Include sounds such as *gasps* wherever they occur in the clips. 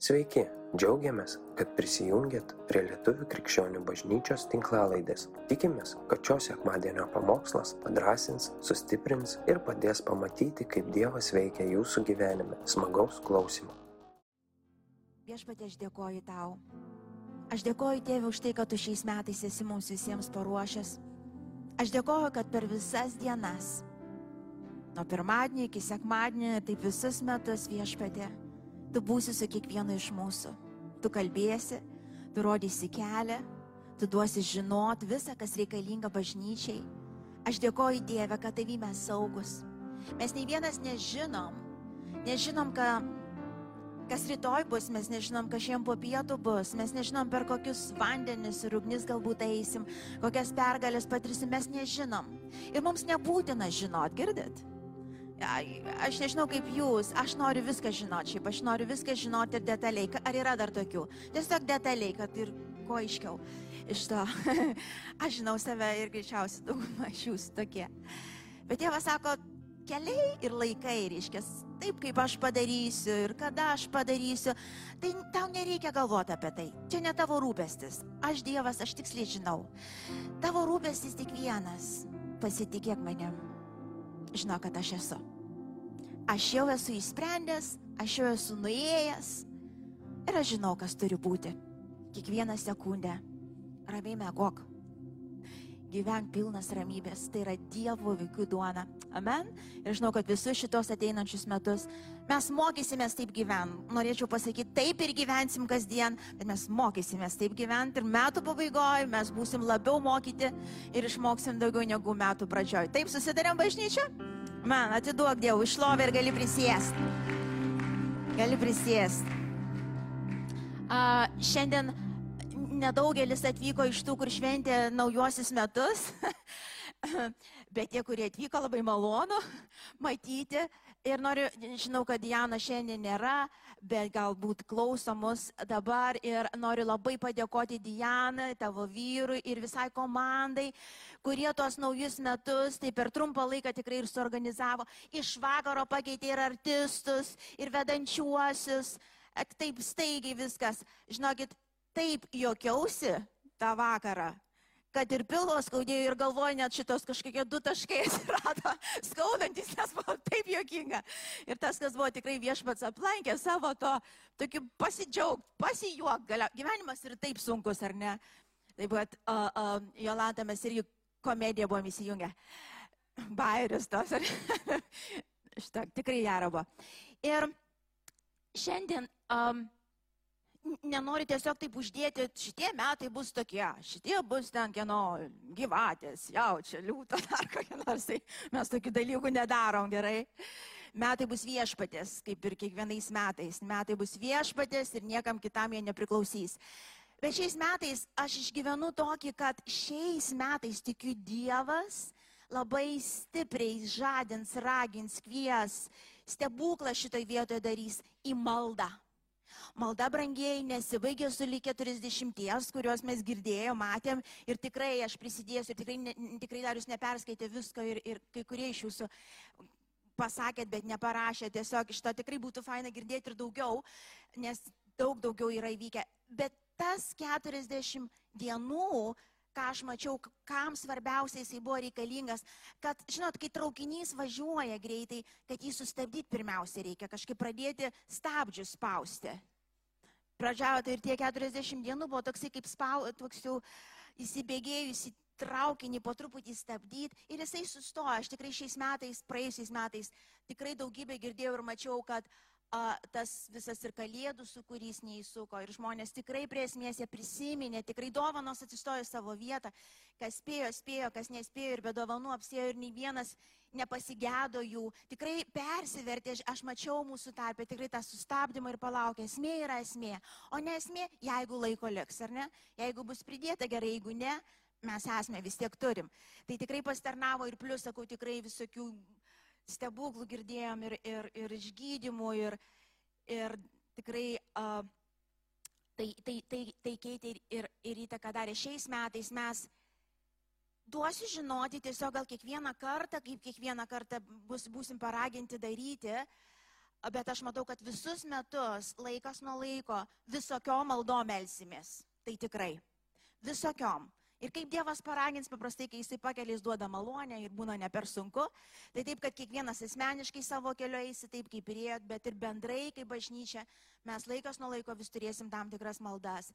Sveiki, džiaugiamės, kad prisijungiat prie Lietuvių krikščionių bažnyčios tinklalaidės. Tikimės, kad šios sekmadienio pamokslas padrasins, sustiprins ir padės pamatyti, kaip Dievas veikia jūsų gyvenime. Smagaus klausimų. Viešpatie, aš dėkoju tau. Aš dėkoju tėvui už tai, kad tu šiais metais esi mums visiems paruošęs. Aš dėkoju, kad per visas dienas, nuo pirmadienio iki sekmadienio, taip visus metus viešpatė, Tu būsi su kiekvienu iš mūsų. Tu kalbėsi, tu rodysi kelią, tu duosi žinot visą, kas reikalinga bažnyčiai. Aš dėkoju Dieve, kad tavy mes saugus. Mes nei vienas nežinom, nežinom, ką, kas rytoj bus, mes nežinom, kas šiandien po pietų bus, mes nežinom, per kokius vandenis ir ugnis galbūt eisim, kokias pergalės patirsim, mes nežinom. Ir mums nebūtina žinot, girdit? Aš nežinau kaip jūs, aš noriu viską žinoti, šiaip aš noriu viską žinoti ir detaliai. Ar yra dar tokių? Tiesiog detaliai, kad ir kuo aiškiau iš to. *laughs* aš žinau save ir greičiausiai daugumą iš jūsų tokie. Bet Dievas sako, keliai ir laikai, reiškia, taip kaip aš padarysiu ir kada aš padarysiu, tai tau nereikia galvoti apie tai. Čia ne tavo rūpestis. Aš Dievas, aš tiksliai žinau. Tavo rūpestis tik vienas. Pasitikėk manim žinok, kad aš esu. Aš jau esu įsprendęs, aš jau esu nuėjęs ir aš žinau, kas turi būti. Kiekvieną sekundę ramiai mėgok. Gyvenk pilnas ramybės, tai yra Dievo vaikų duona. Amen. Ir žinau, kad visus šitos ateinančius metus mes mokysimės taip gyventi. Norėčiau pasakyti, taip ir gyvensim kasdien, bet mes mokysimės taip gyventi ir metų pabaigoje mes būsim labiau mokyti ir išmoksim daugiau negu metų pradžioj. Taip susidarėm bažnyčią? Man, atiduok Dievui išlovę ir gali prisėsti. Gali prisėsti. Uh, šiandien nedaugelis atvyko iš tų, kur šventė naujosius metus. *laughs* Bet tie, kurie atvyko, labai malonu matyti. Ir noriu, žinau, kad Diana šiandien nėra, bet galbūt klauso mus dabar. Ir noriu labai padėkoti Dianai, tavo vyrui ir visai komandai, kurie tuos naujus metus, tai per trumpą laiką tikrai ir suorganizavo. Iš vakaro pakeitė ir artistus, ir vedančiuosius. Taip staigiai viskas. Žinokit, taip jokiausi tą vakarą, kad ir pilvos skaudėjo ir galvoju, net šitos kažkokie du taškai *laughs* atsirado skaudantis, nes buvo taip jokinga. Ir tas, kas buvo tikrai viešpats aplankė savo to, tokį pasidžiaugt, pasijuok, galia. gyvenimas ir taip sunkus, ar ne? Taip pat uh, uh, Jolanta mes irgi komediją buvom įsijungę. Bairis tos, ar *laughs* šitą tikrai gera buvo. Ir šiandien um, nenori tiesiog taip uždėti, šitie metai bus tokie, šitie bus ten kieno gyvatės, jaučia, liūta, *laughs* dar kokie nors, tai mes tokių dalykų nedarom gerai. Metai bus viešpatės, kaip ir kiekvienais metais. Metai bus viešpatės ir niekam kitam jie nepriklausys. Bet šiais metais aš išgyvenu tokį, kad šiais metais tikiu Dievas labai stipriai žadins, ragins, kvies, stebuklą šitoje vietoje darys į maldą. Malda brangiai nesibaigia su lyg 40, kuriuos mes girdėjome, matėm ir tikrai aš prisidėsiu, tikrai, ne, tikrai dar jūs neperskaitė visko ir, ir kai kurie iš jūsų pasakėt, bet neparašėt, tiesiog iš to tikrai būtų faina girdėti ir daugiau, nes daug daugiau yra įvykę. Bet tas 40 dienų, ką aš mačiau, kam svarbiausiai jisai buvo reikalingas, kad, žinot, kai traukinys važiuoja greitai, kad jį sustabdyti pirmiausia reikia, kažkaip pradėti stabdžius spausti pradžiavo tai ir tie 40 dienų buvo toksai kaip spau, toks jau įsibėgėjusi traukinį po truputį stabdyti ir jisai sustojo. Aš tikrai šiais metais, praėjusiais metais, tikrai daugybę girdėjau ir mačiau, kad a, tas visas ir kalėdų sukūrys neįsuko ir žmonės tikrai prie esmės jie prisiminė, tikrai dovanos atsistojo savo vietą, kas spėjo, spėjo, kas nespėjo ir be dovanų apsėjo ir nei vienas nepasigėdo jų, tikrai persivertė, aš mačiau mūsų tarpę, tikrai tą sustabdymą ir palaukė, esmė yra esmė, o ne esmė, jeigu laiko liks, ar ne, jeigu bus pridėta gerai, jeigu ne, mes esame vis tiek turim. Tai tikrai pastarnavo ir plus, sakau, tikrai visokių stebuklų girdėjom ir, ir, ir išgydymų ir, ir tikrai uh, tai, tai, tai, tai keitė ir, ir, ir įtaką darė. Šiais metais mes duosiu žinoti tiesiog gal kiekvieną kartą, kaip kiekvieną kartą bus, busim paraginti daryti, bet aš matau, kad visus metus, laikas nuo laiko, visokiom maldom melsimės. Tai tikrai. Visokiom. Ir kaip Dievas paragins, paprastai, kai jisai pakelia, jis duoda malonę ir būna ne per sunku. Tai taip, kad kiekvienas asmeniškai savo keliu eisi, taip kaip ir ėjot, bet ir bendrai, kaip bažnyčia, mes laikas nuo laiko vis turėsim tam tikras maldas.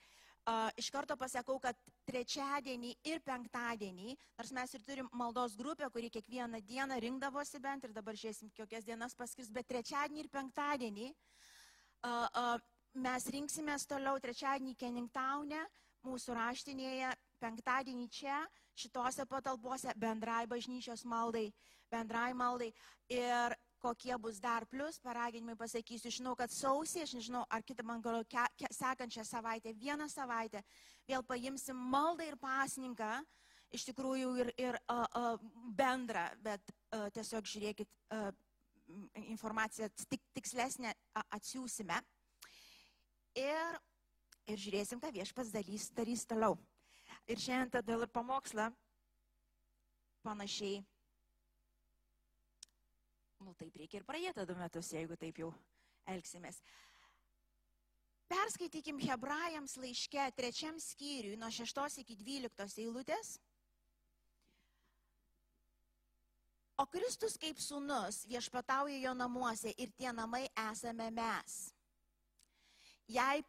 Uh, iš karto pasakau, kad trečiadienį ir penktadienį, nors mes ir turim maldos grupę, kuri kiekvieną dieną rinkdavosi bent ir dabar žiūrėsim, kokias dienas paskirs, bet trečiadienį ir penktadienį uh, uh, mes rinksimės toliau trečiadienį Keningtaune, mūsų raštinėje penktadienį čia, šitose patalpose, bendrai bažnyčios maldai, bendrai maldai. Ir kokie bus dar plus, paraginimai pasakysiu, žinau, kad sausį, aš nežinau, ar kitą man ke, sekančią savaitę, vieną savaitę, vėl paimsim maldą ir pasninką, iš tikrųjų ir, ir uh, uh, bendrą, bet uh, tiesiog žiūrėkit, uh, informaciją tik, tikslesnę atsiūsime. Ir, ir žiūrėsim, ką viešpas dalys, darys toliau. Ir šiandien tada ir pamokslą panašiai. Nu, taip reikia ir praeitą du metus, jeigu taip jau elgsimės. Perskaitykim Hebrajams laiške trečiam skyriui nuo 6 iki 12 eilutės. O Kristus kaip sunus viešpatauja jo namuose ir tie namai esame mes. Jei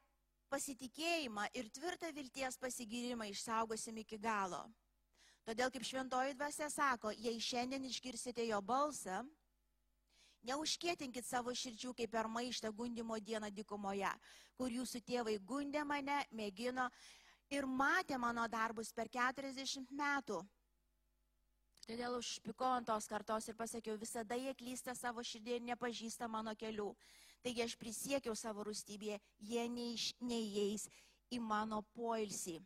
pasitikėjimą ir tvirtą vilties pasigyrimą išsaugosim iki galo. Todėl, kaip šventoji dvasia sako, jei šiandien išgirsite jo balsą, neužkėtinkit savo širdžių kaip per maištą gundimo dieną dykumoje, kur jūsų tėvai gundė mane, mėgino ir matė mano darbus per 40 metų. Todėl užpikau ant tos kartos ir pasakiau, visada jie klysta savo širdį ir nepažįsta mano kelių. Taigi aš prisiekiau savo rūstybėje, jie neiš, neįeis į mano poilsį.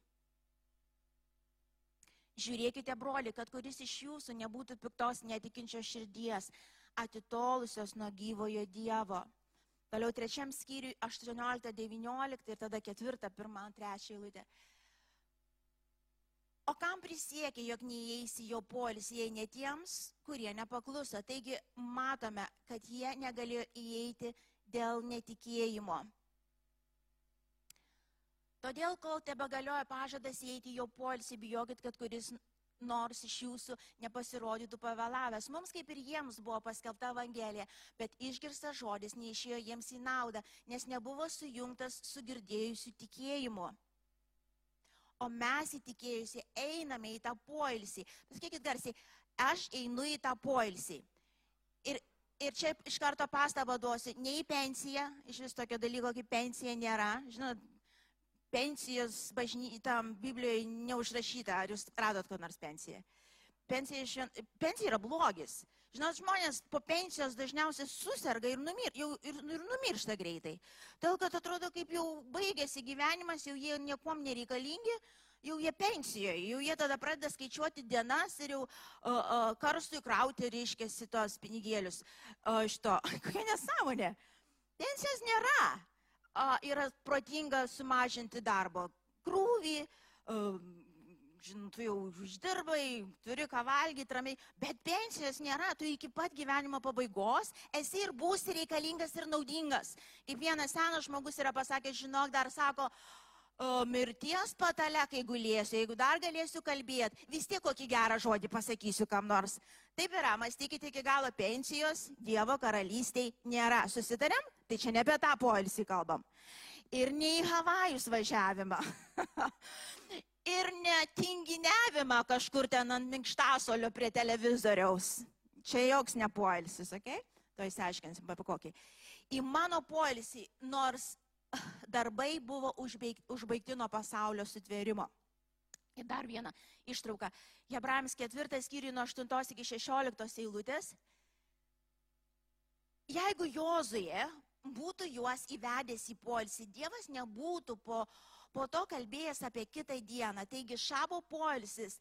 Žiūrėkite, broli, kad kuris iš jūsų nebūtų piktos netikinčios širdies, atitolusios nuo gyvojo Dievo. Toliau trečiam skyriui 18-19 ir tada ketvirtą, pirmą, trečią eilutę. O kam prisiekė, jog neįeis į jo polisį, jei ne tiems, kurie nepakluso. Taigi matome, kad jie negalėjo įeiti dėl netikėjimo. Todėl, kol tebe galioja pažadas įeiti jo polisį, bijokit, kad kuris nors iš jūsų nepasirodytų pavėlavęs. Mums kaip ir jiems buvo paskelbta Evangelija, bet išgirstas žodis neišėjo jiems į naudą, nes nebuvo sujungtas su girdėjusiu tikėjimu. O mes įtikėjusi einame į tą poilsį. Pasakykit garsiai, aš einu į tą poilsį. Ir čia iš karto pastabą duosiu, nei pensija, iš vis tokio dalyko kaip pensija nėra. Žinot, pensijos bažnytam Biblijoje neužrašyta, ar jūs radot ko nors pensiją. Pensija, švien... pensija yra blogis. Žinot, žmonės po pensijos dažniausiai susirga ir, numir, jau, ir, ir numiršta greitai. Todėl, kad atrodo, kaip jau baigėsi gyvenimas, jau jie niekom nereikalingi, jau jie pensijoje, jau jie tada pradeda skaičiuoti dienas ir jau uh, uh, karstui krauti, reiškia, tos pinigėlius. Uh, šito, *laughs* kokia nesąmonė. Pensijos nėra. Uh, yra protinga sumažinti darbo krūvį, uh, žinot, tu jau uždirbai, turi ką valgyti ramiai, bet pensijos nėra, tu iki pat gyvenimo pabaigos esi ir būsi reikalingas ir naudingas. Kaip vienas senas žmogus yra pasakęs, žinok, dar sako, mirties patale, kai gulėsiu, jeigu dar galėsiu kalbėti, vis tiek kokį gerą žodį pasakysiu kam nors. Taip yra, mąstykite iki galo pensijos, Dievo karalystiai nėra. Susitarėm? Tai čia ne apie tą poilsį kalbam. Ir ne į Havajus važiavimą. *laughs* ir netinginiavimą kažkur ten ant minkštasolio prie televizoriaus. Čia joks nepoilsis, ok? To įsiaiškinsim apie kokį. Į mano poilsį, nors darbai buvo užbaigti, nuo pasaulio sutvėrimo. Ir dar viena ištrauka. Hebrajams ketvirtas skyriui nuo 8 iki 16 eilutės. Jeigu Jozuje būtų juos įvedęs į poilsį, Dievas nebūtų po, po to kalbėjęs apie kitą dieną. Taigi šabo poilsis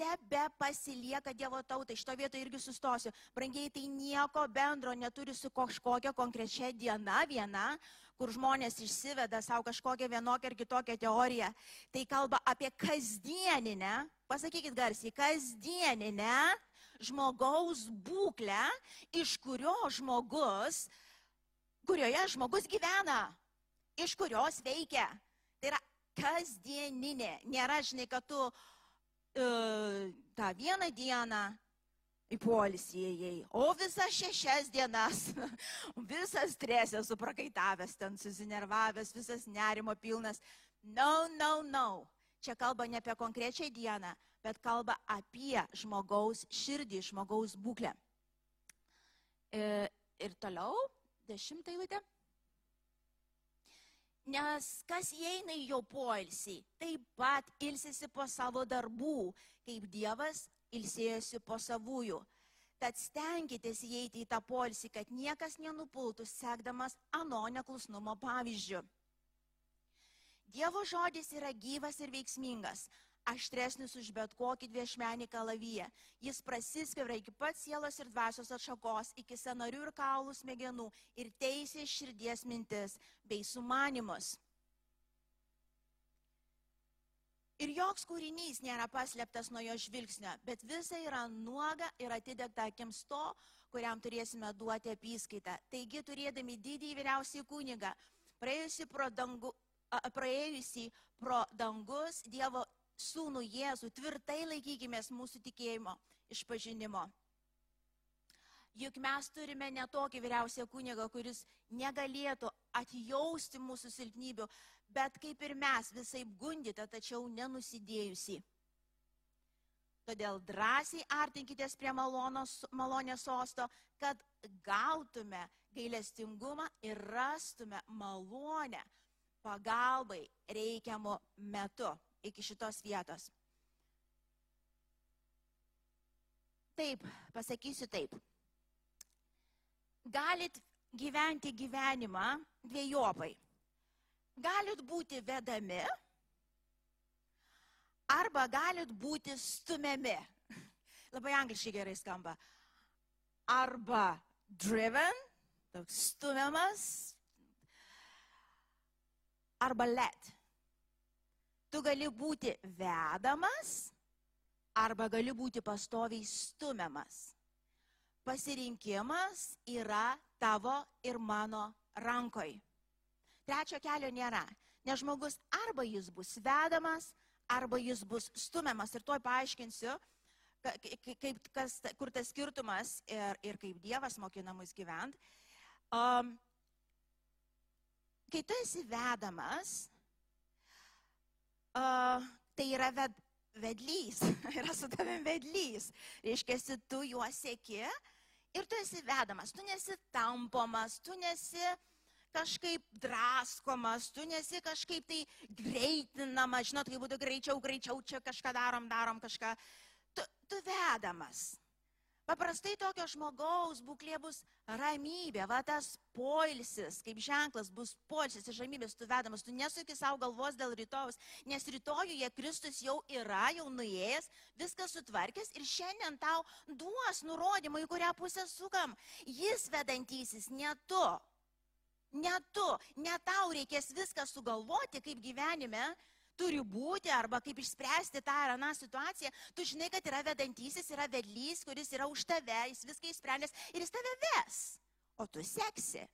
tebe pasilieka Dievo tautai. Šito vietoje irgi sustosiu. Brangiai, tai nieko bendro neturi su kažkokia konkrečia diena viena, kur žmonės išsiveda savo kažkokią vienokią ar kitokią teoriją. Tai kalba apie kasdieninę, pasakykit garsiai, kasdieninę žmogaus būklę, iš kurio žmogus kurioje žmogus gyvena, iš kurios veikia. Tai yra kasdieninė. Nėra, žinai, kad tu uh, tą vieną dieną į polisį ėjai, o visas šešias dienas, visas stresės suprakaitavęs, ten susinervavęs, visas nerimo pilnas. No, no, no. Čia kalba ne apie konkrečią dieną, bet kalba apie žmogaus širdį, žmogaus būklę. E, ir toliau, dešimtą eilutę. Nes kas įeina į jo poilsį, taip pat ilsisi po savo darbų, kaip Dievas ilsėjosi po savųjų. Tad stenkitės įeiti į tą polsį, kad niekas nenupultų, sekdamas ano neklusnumo pavyzdžių. Dievo žodis yra gyvas ir veiksmingas, aštresnis už bet kokį dviešmenį kalavyje. Jis prasiskveria iki pat sielos ir dvasios atšakos, iki senarių ir kaulų smegenų ir teisė širdies mintis bei sumanimus. Ir joks kūrinys nėra paslėptas nuo jo žvilgsnio, bet visa yra nuoga ir atidegta akims to, kuriam turėsime duoti apyskaitą. Taigi, turėdami didįjį vyriausiai kūnigą, praėjusi pro, dangu, a, praėjusi pro dangus Dievo sūnų Jėzų, tvirtai laikykime mūsų tikėjimo išpažinimo. Juk mes turime netokį vyriausią kunigą, kuris negalėtų atjausti mūsų silpnybių, bet kaip ir mes visai gundyta, tačiau nenusidėjusi. Todėl drąsiai artinkitės prie malonos, malonės sosto, kad gautume gailestingumą ir rastume malonę pagalbai reikiamu metu iki šitos vietos. Taip, pasakysiu taip. Galit gyventi gyvenimą dviejopai galit būti vedami arba galit būti stumiami. *laughs* Labai angliškai gerai skamba. Arba driven, toks stumiamas, arba let. Tu gali būti vedamas arba gali būti pastoviai stumiamas. Pasirinkimas yra tavo ir mano rankoj. Trečio kelio nėra, nes žmogus arba jis bus vedamas, arba jis bus stumiamas. Ir tuoj paaiškinsiu, kaip, kas, kur tas skirtumas ir, ir kaip Dievas mokina mus gyventi. Um, kai tu esi vedamas, uh, tai yra ved, vedlys, *laughs* yra su tavim vedlys. Reiškia, tu juos sėki ir tu esi vedamas, tu nesi tampomas, tu nesi kažkaip draskomas, tu nesi kažkaip tai greitinamas, žinot, kaip būtų greičiau, greičiau čia kažką darom, darom kažką. Tu, tu vedamas. Paprastai tokio žmogaus būklė bus ramybė, va tas poilsis, kaip ženklas bus poilsis iš ramybės, tu vedamas, tu nesuki savo galvos dėl rytojus, nes rytojuje Kristus jau yra, jau nuėjęs, viskas sutvarkęs ir šiandien tau duos nurodymą, į kurią pusę sukam. Jis vedantysis, ne tu. Ne tu, ne tau reikės viską sugalvoti, kaip gyvenime turi būti arba kaip išspręsti tą ar aną situaciją. Tu žinai, kad yra vedantysis, yra vedlys, kuris yra už tave, jis viską išsprendęs ir jis tave ves, o tu seksi.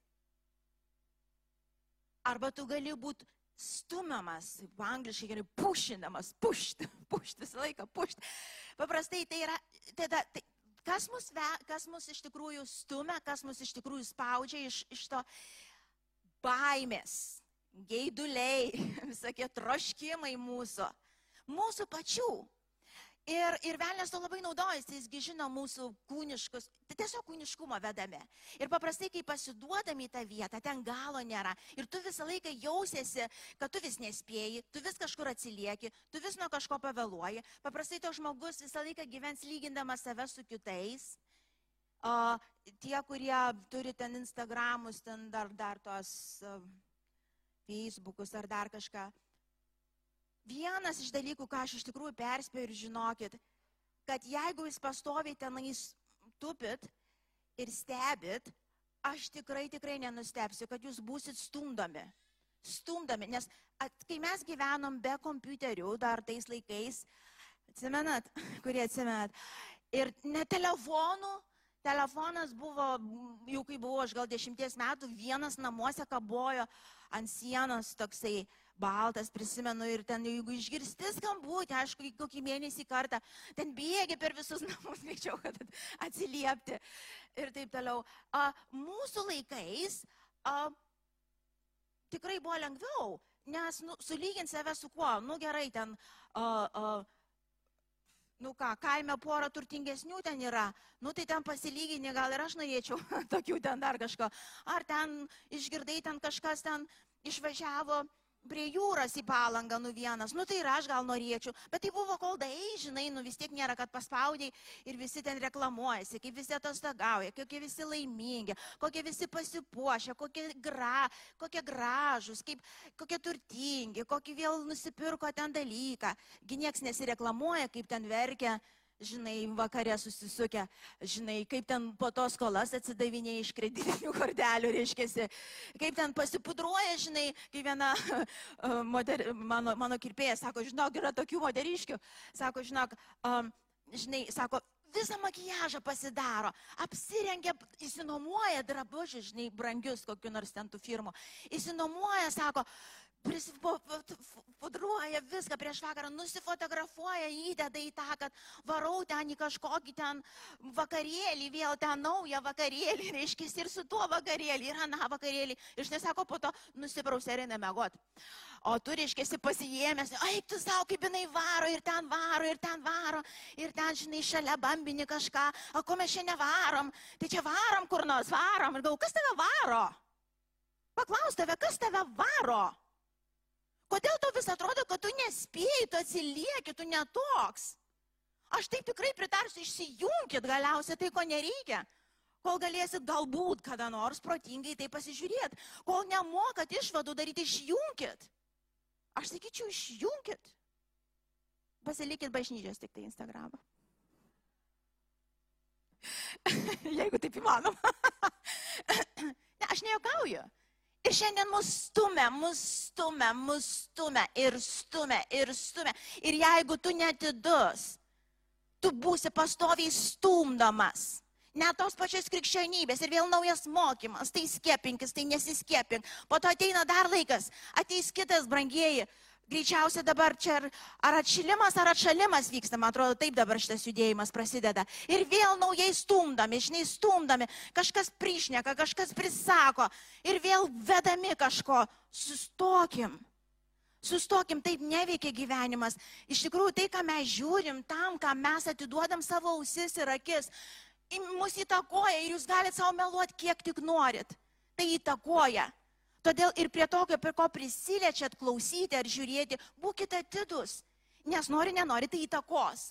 Arba tu gali būti stumiamas, angliškai gerai, pušinamas, pušt, *laughs* pušt visą laiką, pušt. Paprastai tai yra, tada, tai, kas, mus, kas mus iš tikrųjų stumia, kas mus iš tikrųjų spaudžia iš, iš to baimės, geiduliai, *laughs* visokie troškimai mūsų, mūsų pačių. Ir, ir velnės to labai naudojasi, jisgi žino mūsų kūniškus, tai tiesiog kūniškumo vedame. Ir paprastai, kai pasiduodami į tą vietą, ten galo nėra. Ir tu visą laiką jausiesi, kad tu vis nespėjai, tu vis kažkur atsilieki, tu vis nuo kažko pavėluoji. Paprastai to žmogus visą laiką gyvens lygindamas save su kitais. O tie, kurie turi ten Instagramus, ten dar, dar tos Facebookus ar dar kažką. Vienas iš dalykų, ką aš iš tikrųjų perspėjau ir žinokit, kad jeigu jūs pastoviai tenais tupit ir stebit, aš tikrai, tikrai nenustepsiu, kad jūs būsit stumdomi. Stumdomi, nes at, kai mes gyvenom be kompiuterių dar tais laikais, atsimenat, *laughs* kurie atsimenat, ir ne telefonų, telefonas buvo, jau kai buvau aš gal dešimties metų, vienas namuose kabojo ant sienos toksai baltas, prisimenu, ir ten, jeigu išgirsti skambutį, aišku, kokį mėnesį kartą, ten bėgi per visus *laughs* namus, greičiau, kad atsiliepti ir taip toliau. A, mūsų laikais a, tikrai buvo lengviau, nes nu, sulyginti save su kuo, nu gerai, ten, a, a, nu ką, kaime pora turtingesnių ten yra, nu tai ten pasilygini, gal ir aš norėčiau *laughs* tokių ten dar kažko. Ar ten išgirdai ten kažkas ten išvažiavo prie jūros į palangą nu vienas, nu tai ir aš gal norėčiau, bet tai buvo koldai, žinai, nu vis tiek nėra, kad paspaudai ir visi ten reklamuojasi, kaip visi atostogauja, kokie visi laimingi, kokie visi pasipuošę, kokie, gra, kokie gražus, kaip, kokie turtingi, kokį vėl nusipirko ten dalyką. Gi nieks nesireklamuoja, kaip ten verkia žinai, vakarė susisukę, žinai, kaip ten po to skolas atsidavinėja iš kreditinių kortelių, reiškia, kaip ten pasipudruoja, žinai, kai viena *laughs* moter, mano, mano kirpėja sako, žinok, yra tokių moteriškių, sako, žinok, um, žinai, sako, visą makijažą pasidaro, apsirengia, įsinomuoja drabužius, žinai, brangius kokiu nors ten tų firmų, įsinomuoja, sako, pudruoja viską prieš vakarą, nusifotografuoja, įdeda į tą, kad varau ten į kažkokį ten vakarėlį, vėl ten naują vakarėlį, reiškia, ir su tuo vakarėlį, ir aną vakarėlį. Ir štai sako, po to nusiprausė ir nemegot. O tu, reiškia, pasijėmęs, ai, tu savo, kaip jinai varo, ir ten varo, ir ten varo, ir ten, žinai, šalia bambini kažką, o ko mes šiandien varom, tai čia varom kur nors, varom. Ir galvoju, kas tave varo? Paklaus tave, kas tave varo? Kodėl tau vis atrodo, kad tu nespėjai, tu atsilieki, tu netoks? Aš taip tikrai pritarsiu, išsijunkit galiausiai tai, ko nereikia. Kol galėsit galbūt kada nors protingai tai pasižiūrėti. Kol nemokat išvadų daryti, išjunkit. Aš sakyčiau, išjunkit. Pasilikit bažnyčios tik tai Instagramą. *laughs* Jeigu taip įmanoma. *laughs* ne, aš nejuokauju. Ir šiandien mus stumia, mus stumia, mus stumia ir stumia ir stumia. Ir jeigu tu netidus, tu būsi pastoviai stumdomas. Net tos pačios krikščionybės ir vėl naujas mokymas, tai skiepinkis, tai nesiskiepink. Po to ateina dar laikas, ateis kitas brangieji, Greičiausiai dabar čia ar, ar atšilimas, ar atšalimas vyksta, man atrodo, taip dabar šitas judėjimas prasideda. Ir vėl naujai stumdami, žinai, stumdami, kažkas priešneka, kažkas prisako ir vėl vedami kažko. Sustokim. Sustokim, taip neveikia gyvenimas. Iš tikrųjų, tai, ką mes žiūrim, tam, ką mes atiduodam savo ausis ir akis, mus įtakoja ir jūs galite savo meluoti, kiek tik norit. Tai įtakoja. Todėl ir prie tokio, prie ko prisiliečiat klausyti ar žiūrėti, būkite atidus, nes nori, nenori, tai įtakos.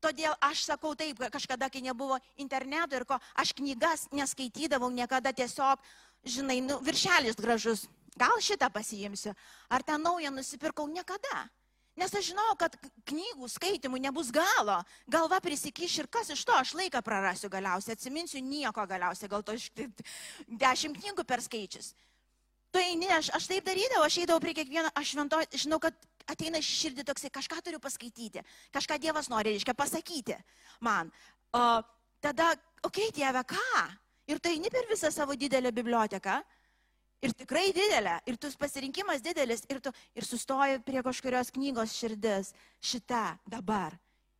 Todėl aš sakau taip, kažkada, kai nebuvo interneto ir ko, aš knygas neskaitydavau niekada tiesiog, žinai, nu, viršelis gražus, gal šitą pasiimsiu, ar tą naują nusipirkau niekada. Nes aš žinau, kad knygų skaitimų nebus galo. Galva prisikiš ir kas iš to, aš laiką prarasiu galiausiai, atsiminsiu nieko galiausiai, gal to dešimt knygų per skaičius. Tu eini, aš, aš taip darydavau, aš eidavau prie kiekvieno, aš švento, žinau, kad ateina širdį toksai, kažką turiu paskaityti, kažką Dievas nori, reiškia, pasakyti man. O tada, okei, okay, Dieve, ką? Ir tu eini per visą savo didelę biblioteką. Ir tikrai didelė, ir tu pasirinkimas didelis, ir tu ir sustoji prie kažkurios knygos širdis, šita dabar.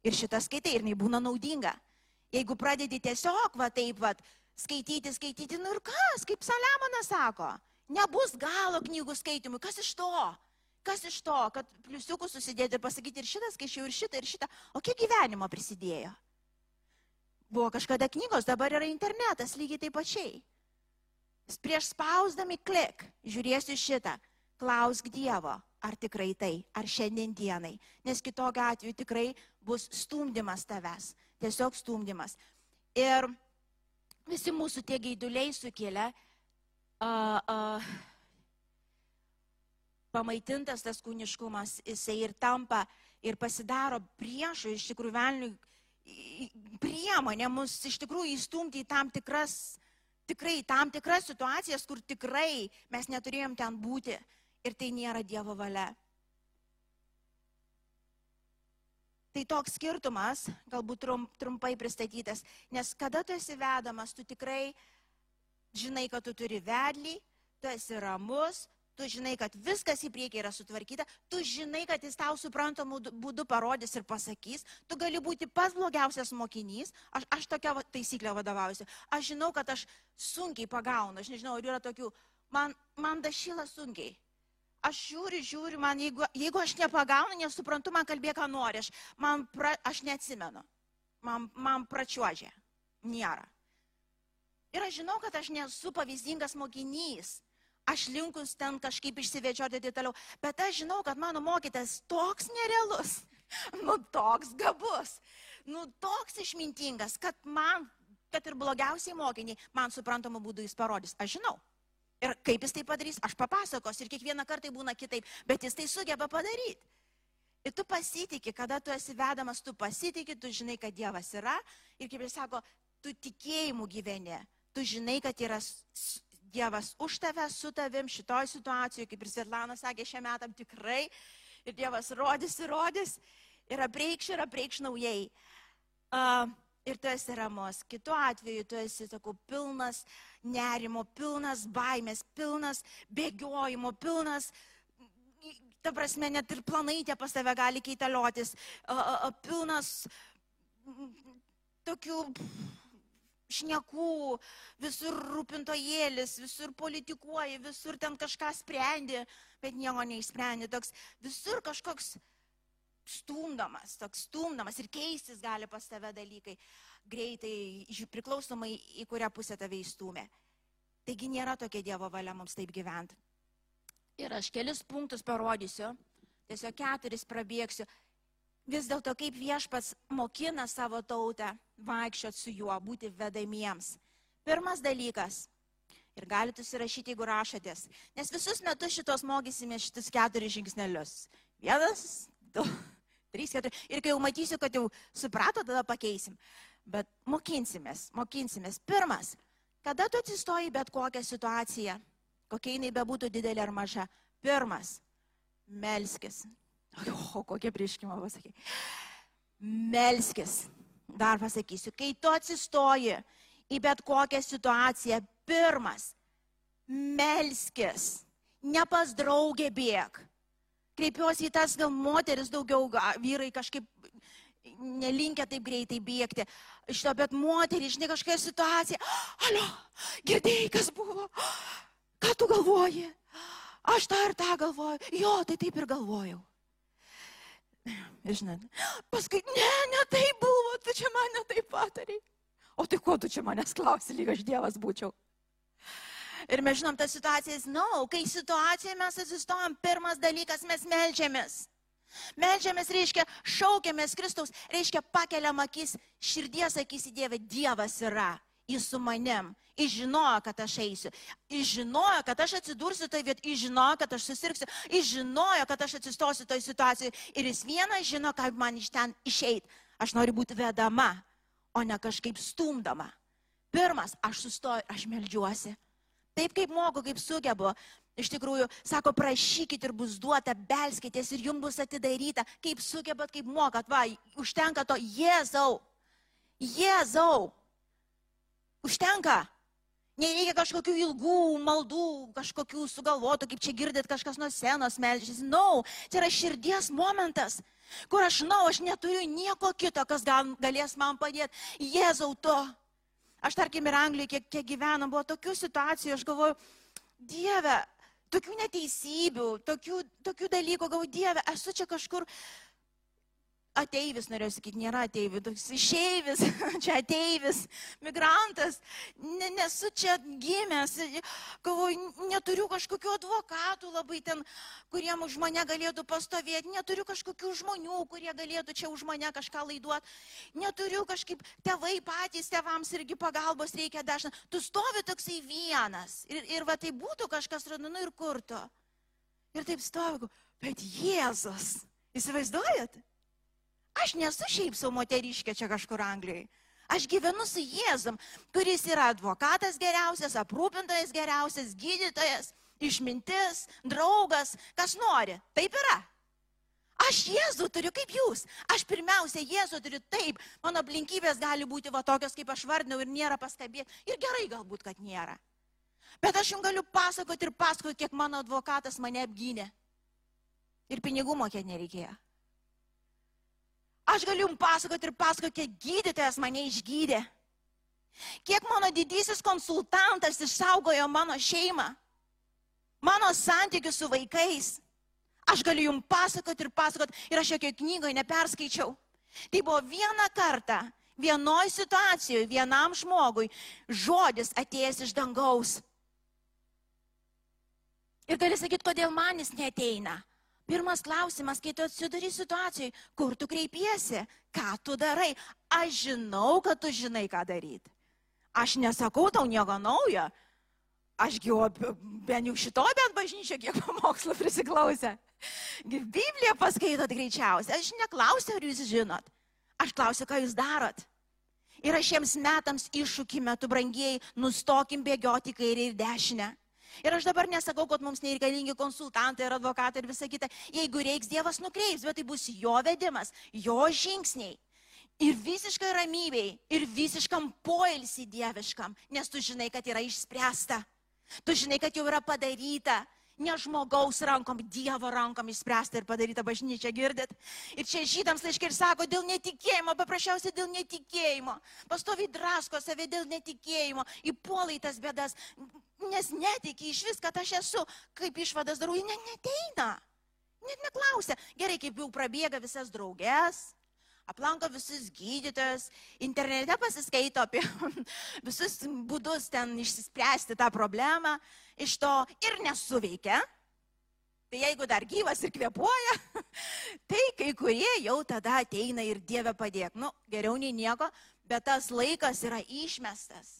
Ir šitą skaitai, ir jinai būna naudinga. Jeigu pradedi tiesiog, va taip, va, skaityti, skaityti, nu ir kas, kaip Saliamonas sako, Nebus galo knygų skaitimui. Kas iš to? Kas iš to, kad pliusiukus susidėti ir pasakyti ir šitą skaičiau, ir šitą, ir šitą. O kiek gyvenimo prisidėjo? Buvo kažkada knygos, dabar yra internetas lygiai taip pačiai. Prieš spausdami klik, žiūrėsiu šitą, klausk Dievo, ar tikrai tai, ar šiandien dienai, nes kitokiu atveju tikrai bus stumdymas tavęs, tiesiog stumdymas. Ir visi mūsų tie gaiduliai sukelia a, a, pamaitintas tas kūniškumas, jisai ir tampa ir pasidaro priešų, iš tikrųjų velniui priemonė mus iš tikrųjų įstumti į tam tikras, tikrai tam tikras situacijas, kur tikrai mes neturėjom ten būti ir tai nėra Dievo valia. Tai toks skirtumas, galbūt trum, trumpai pristatytas, nes kada tu esi vedamas, tu tikrai žinai, kad tu turi vedlį, tu esi ramus, tu žinai, kad viskas į priekį yra sutvarkyta, tu žinai, kad jis tau suprantamų būdų parodys ir pasakys, tu gali būti pats blogiausias mokinys, aš, aš tokia taisyklė vadovaujuosi, aš žinau, kad aš sunkiai pagaunu, aš nežinau, ar yra tokių, man, man dašyla sunkiai. Aš žiūriu, žiūriu, man jeigu, jeigu aš nepagaunu, nesuprantu, man kalbė, ką nori, aš, man pra, aš neatsimenu, man, man pračiuožė, nėra. Ir aš žinau, kad aš nesu pavyzdingas mokinys, aš linkus ten kažkaip išsivečioti ir toliau. Bet aš žinau, kad mano mokytas toks nerealus, *laughs* nu toks gabus, nu toks išmintingas, kad man, kad ir blogiausiai mokiniai, man suprantamų būdų jis parodys. Aš žinau. Ir kaip jis tai padarys, aš papasakosiu ir kiekvieną kartą būna kitaip, bet jis tai sugeba padaryti. Ir tu pasitikė, kada tu esi vedamas, tu pasitikė, tu žinai, kad Dievas yra ir kaip jis sako, tu tikėjimu gyveni, tu žinai, kad yra Dievas už tave, su tavim šitoj situacijoje, kaip ir Svetlana sakė, šiam metam tikrai. Ir Dievas rodys ir rodys. Ir apreikš ir apreikš naujai. Uh, ir tu esi ramus. Kitu atveju tu esi, sakau, pilnas nerimo, pilnas baimės, pilnas bėgiojimo, pilnas ta prasme, net ir planai tie pas tave gali keitaliotis, pilnas tokių šnekų, visur rūpintojėlis, visur politikuoji, visur ten kažką sprendi, bet nieko neįsprendi. Toks visur kažkoks stumdamas, toks stumdamas ir keistis gali pas tave dalykai greitai, priklausomai į kurią pusę tave įstumė. Taigi nėra tokia Dievo valia mums taip gyventi. Ir aš kelis punktus parodysiu, tiesiog keturis prabėgsiu vis dėlto kaip viešpats mokina savo tautę vaikščioti su juo, būti vedamiems. Pirmas dalykas. Ir galite susirašyti, jeigu rašotės. Nes visus metus šitos mokysime šitus keturis žingsnelius. Vienas, du, *laughs* trys, keturi. Ir kai jau matysiu, kad jau suprato, tada pakeisim. Bet mokinsimės, mokinsimės. Pirmas, kada tu atsistoji bet kokią situaciją, kokia jinai bebūtų didelė ar maža. Pirmas, melskis. O kokie prieškimo pasakai. Melskis. Dar pasakysiu, kai tu atsistoji į bet kokią situaciją, pirmas, melskis. Ne pas draugė bėg. Kreipiuosi į tas gal moteris daugiau, vyrai kažkaip nelinkia taip greitai bėgti. Šito, bet moteris, žinai, kažkokia situacija. Alio, girdėjai, kas buvo? Ką tu galvoji? Aš tą ir tą galvoju. Jo, tai taip ir galvojau. Žinot, paskui, ne, ne taip buvo, tu čia mane taip patarai. O tai ko tu čia manęs klausi, lyg aš Dievas būčiau. Ir mes žinom tas situacijas, na, no, kai situacijoje mes atsistojam, pirmas dalykas mes melžiamės. Melžiamės reiškia, šaukiamės Kristaus, reiškia pakeliam akis, širdies akis į Dievą, Dievas yra, jis su manim, Jis žinojo, kad aš eisiu. Jis žinojo, kad aš atsidursiu toje vietoje. Jis žinojo, kad aš susirksiu. Jis žinojo, kad aš atsistosiu toje situacijoje. Ir jis vienas žino, kaip man iš ten išeiti. Aš noriu būti vedama, o ne kažkaip stumdama. Pirmas, aš sustoju, aš melžiuosi. Taip kaip moku, kaip sugebu. Iš tikrųjų, sako, prašykit ir bus duota, belskitės ir jums bus atidaryta. Kaip sugebat, kaip mokat, va, užtenka to, Jėzau. Jėzau. Užtenka. Nereikia kažkokių ilgų maldų, kažkokių sugalvotų, kaip čia girdėt, kažkas nuo senos melžiasi. Na, no, čia yra širdies momentas, kur aš žinau, aš neturiu nieko kito, kas gal, galės man padėti. Jėzau to. Aš tarkim ir Anglijoje, kiek, kiek gyvenam, buvo tokių situacijų, aš galvoju, Dieve, tokių neteisybių, tokių, tokių dalykų, galvoju, Dieve, esu čia kažkur ateivis, norėjau sakyti, nėra ateivis, toks išeivis, *laughs* čia ateivis, migrantas, nesu čia gimęs, galvoju, neturiu kažkokių advokatų labai ten, kuriem už mane galėtų pastovėti, neturiu kažkokių žmonių, kurie galėtų čia už mane kažką laiduoti, neturiu kažkaip tėvai patys, tėvams irgi pagalbos reikia dažnai, tu stovi toksai vienas ir, ir va tai būtų kažkas, nu ir kur tu. Ir taip stovi, bet Jėzus, įsivaizduojat? Aš nesu šiaip savo moteriškė čia kažkur Anglijoje. Aš gyvenu su Jėzum, kuris yra advokatas geriausias, aprūpintojas geriausias, gydytojas, išmintis, draugas, kas nori. Taip yra. Aš Jėzų turiu kaip jūs. Aš pirmiausia Jėzų turiu taip. Mano aplinkybės gali būti va tokios, kaip aš vardinau ir nėra paskabėti. Ir gerai galbūt, kad nėra. Bet aš jums galiu pasakoti ir pasakoti, kiek mano advokatas mane apgynė. Ir pinigų mokėti nereikėjo. Aš galiu jums pasakoti ir pasakoti, kiek gydytojas mane išgydė. Kiek mano didysis konsultantas išsaugojo mano šeimą, mano santykius su vaikais. Aš galiu jums pasakoti ir pasakoti, ir aš jokio knygoje neperskaičiau. Tai buvo vieną kartą, vienoj situacijoje, vienam žmogui žodis atėjęs iš dangaus. Ir gali sakyti, kodėl man jis neteina. Pirmas klausimas, kai tu atsiduri situacijai, kur tu kreipiesi, ką tu darai. Aš žinau, kad tu žinai, ką daryti. Aš nesakau tau nieko naujo. Aš jau bent jau šito bent bažnyčio kiek *laughs* pamokslo prisiklausę. Bibliją paskaitot greičiausiai. Aš neklausiu, ar jūs žinot. Aš klausiu, ką jūs darot. Ir aš šiems metams iššūkį metu, brangiai, nustokim bėgioti kairį ir dešinę. Ir aš dabar nesakau, kad mums nereikalingi konsultantai ir advokatai ir visa kita. Jeigu reiks, Dievas nukreips, bet tai bus jo vedimas, jo žingsniai. Ir visiškai ramybei, ir visiškam poilsį dieviškam, nes tu žinai, kad yra išspręsta. Tu žinai, kad jau yra padaryta ne žmogaus rankom, Dievo rankom išspręsta ir padaryta bažnyčia, girdit. Ir čia žydams laiškai ir sako, dėl netikėjimo, paprasčiausiai dėl netikėjimo. Pastovi drasko save dėl netikėjimo, įpuolai tas bėdas, nes netiki iš vis, kad aš esu, kaip išvadas darau, ne, neteina. Net neklausia. Gerai, kaip jau prabėga visas draugės, aplanko visus gydytojus, internete pasiskaito apie *laughs* visus būdus ten išsispręsti tą problemą, iš to ir nesuveikia. Tai jeigu dar gyvas ir kvepuoja, *laughs* tai kai kurie jau tada ateina ir Dieve padėk. Nu, geriau nei nieko, bet tas laikas yra išmestas.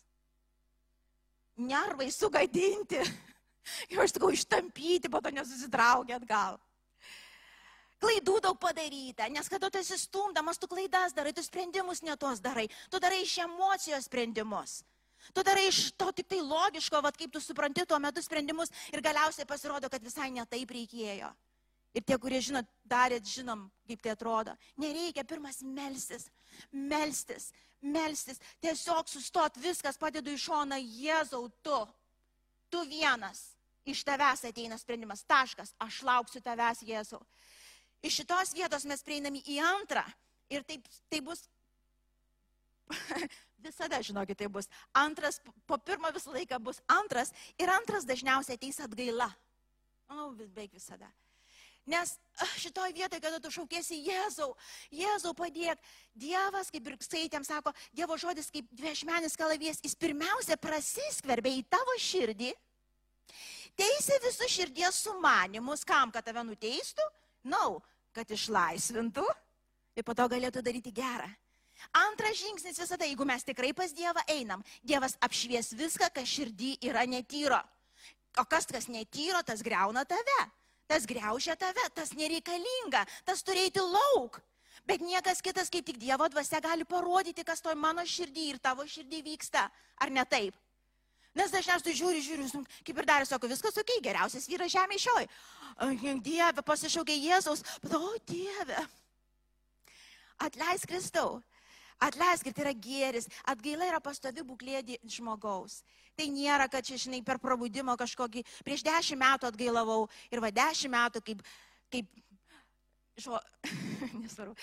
Nervai sugadinti. *laughs* Jau aš sakau, ištampyti, po to nesusitraukia atgal. Klaidų daug padaryta, nes kada tu esi stumdamas, tu klaidas darai, tu sprendimus netos darai, tu darai iš emocijos sprendimus. Tu darai iš to tik tai logiško, vad kaip tu supranti tuo metu sprendimus ir galiausiai pasirodo, kad visai netaip reikėjo. Ir tie, kurie žinot, darėt, žinom, kaip tai atrodo. Nereikia pirmas melstis, melstis, melstis. Tiesiog sustot viskas, padedu į šoną, Jėzau, tu, tu vienas. Iš tavęs ateina sprendimas, taškas, aš lauksiu tavęs, Jėzau. Iš šitos vietos mes prieiname į antrą ir taip, tai bus, *laughs* visada žinokit, tai bus antras, po pirmo visą laiką bus antras ir antras dažniausiai ateis atgaila. O, vis beveik visada. Nes šitoje vietoje, kada tu šaukėsi Jėzau, Jėzau padėk, Dievas, kaip ir skaitėm, sako, Dievo žodis kaip dviešmenis kalavijas, jis pirmiausia prasiskverbia į tavo širdį, teisė visus širdies sumanimus, kam, kad tave nuteistų, Nau, kad išlaisvintų ir po to galėtų daryti gerą. Antras žingsnis visada, jeigu mes tikrai pas Dievą einam, Dievas apšvies viską, kas širdį yra netyro. O kas, kas netyro, tas greuna tave, tas greužia tave, tas nereikalinga, tas turėti lauk. Bet niekas kitas, kaip tik Dievo dvasia, gali parodyti, kas toj mano širdį ir tavo širdį vyksta. Ar ne taip? Nes dažniausiai žiūri, žiūri, kaip ir dar sako, viskas ok, geriausias vyras žemė šioj. Dieve, pasišaukė Jėzaus, bet o Dieve, atleisk Kristau. Atleisk, tai yra gėris. Atgaila yra pastovi būklė žmogaus. Tai nėra, kad čia, žinai, per prabudimo kažkokį, prieš dešimt metų atgailavau ir va dešimt metų kaip, kaip žo, *laughs* nesvarbu,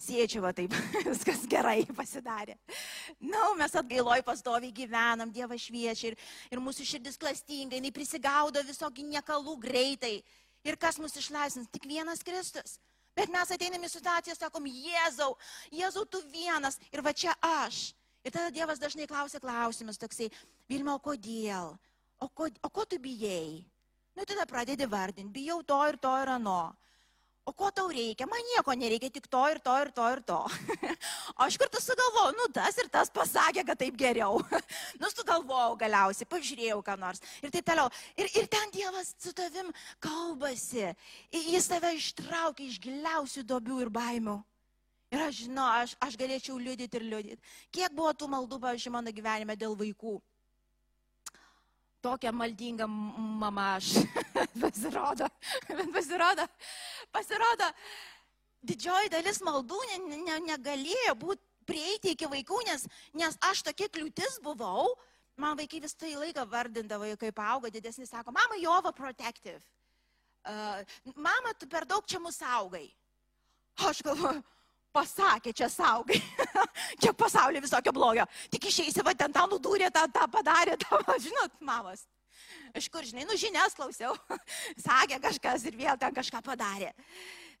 siečiu va taip, *laughs* viskas gerai pasidarė. Na, no, mes atgailoj pastoviai gyvenam, Dievas šviečia ir, ir mūsų širdis klastingai, jinai prisigaudo visokį niekalų greitai. Ir kas mus išlaisvins? Tik vienas Kristus. Bet mes ateiname į situaciją, sakom, Jėzau, Jėzau, tu vienas ir va čia aš. Ir tada Dievas dažnai klausia klausimus toksai, Vilma, o kodėl? O ko, o ko tu bijai? Nu, tada pradedi vardinti, bijau to ir to ir ano. O ko tau reikia? Man nieko nereikia, tik to ir to ir to ir to. *laughs* o aš kartu sugalvojau, nu tas ir tas pasakė, kad taip geriau. *laughs* nu sugalvojau galiausiai, pažiūrėjau ką nors ir taip toliau. Ir, ir ten Dievas su tavim kalbasi. Jis tave ištraukia iš giliausių dobių ir baimių. Ir aš žinau, aš, aš galėčiau liudyti ir liudyti. Kiek buvo tų maldų, pavyzdžiui, mano gyvenime dėl vaikų tokia maldinga mama aš. *laughs* pasirodo, pasirodo, pasirodo, didžioji dalis maldų ne, ne, negalėjo būti prieiti iki vaikų, nes, nes aš tokia kliūtis buvau. Man vaikai vis tai laiką vardindavo, kaip auga didesnis, sako, mama, you overprotective. Uh, mama, tu per daug čia mus augai. Aš galvoju, pasakė, čia saugai. *laughs* Kiek pasaulyje visokio blogio. Tik išeisi, va ten tą nudūrė, tą, tą padarė, *laughs* tą, žinot, mamas. Iš kur, žinai, nu žinias klausiau. *laughs* Sakė kažkas ir vėl ten kažką padarė.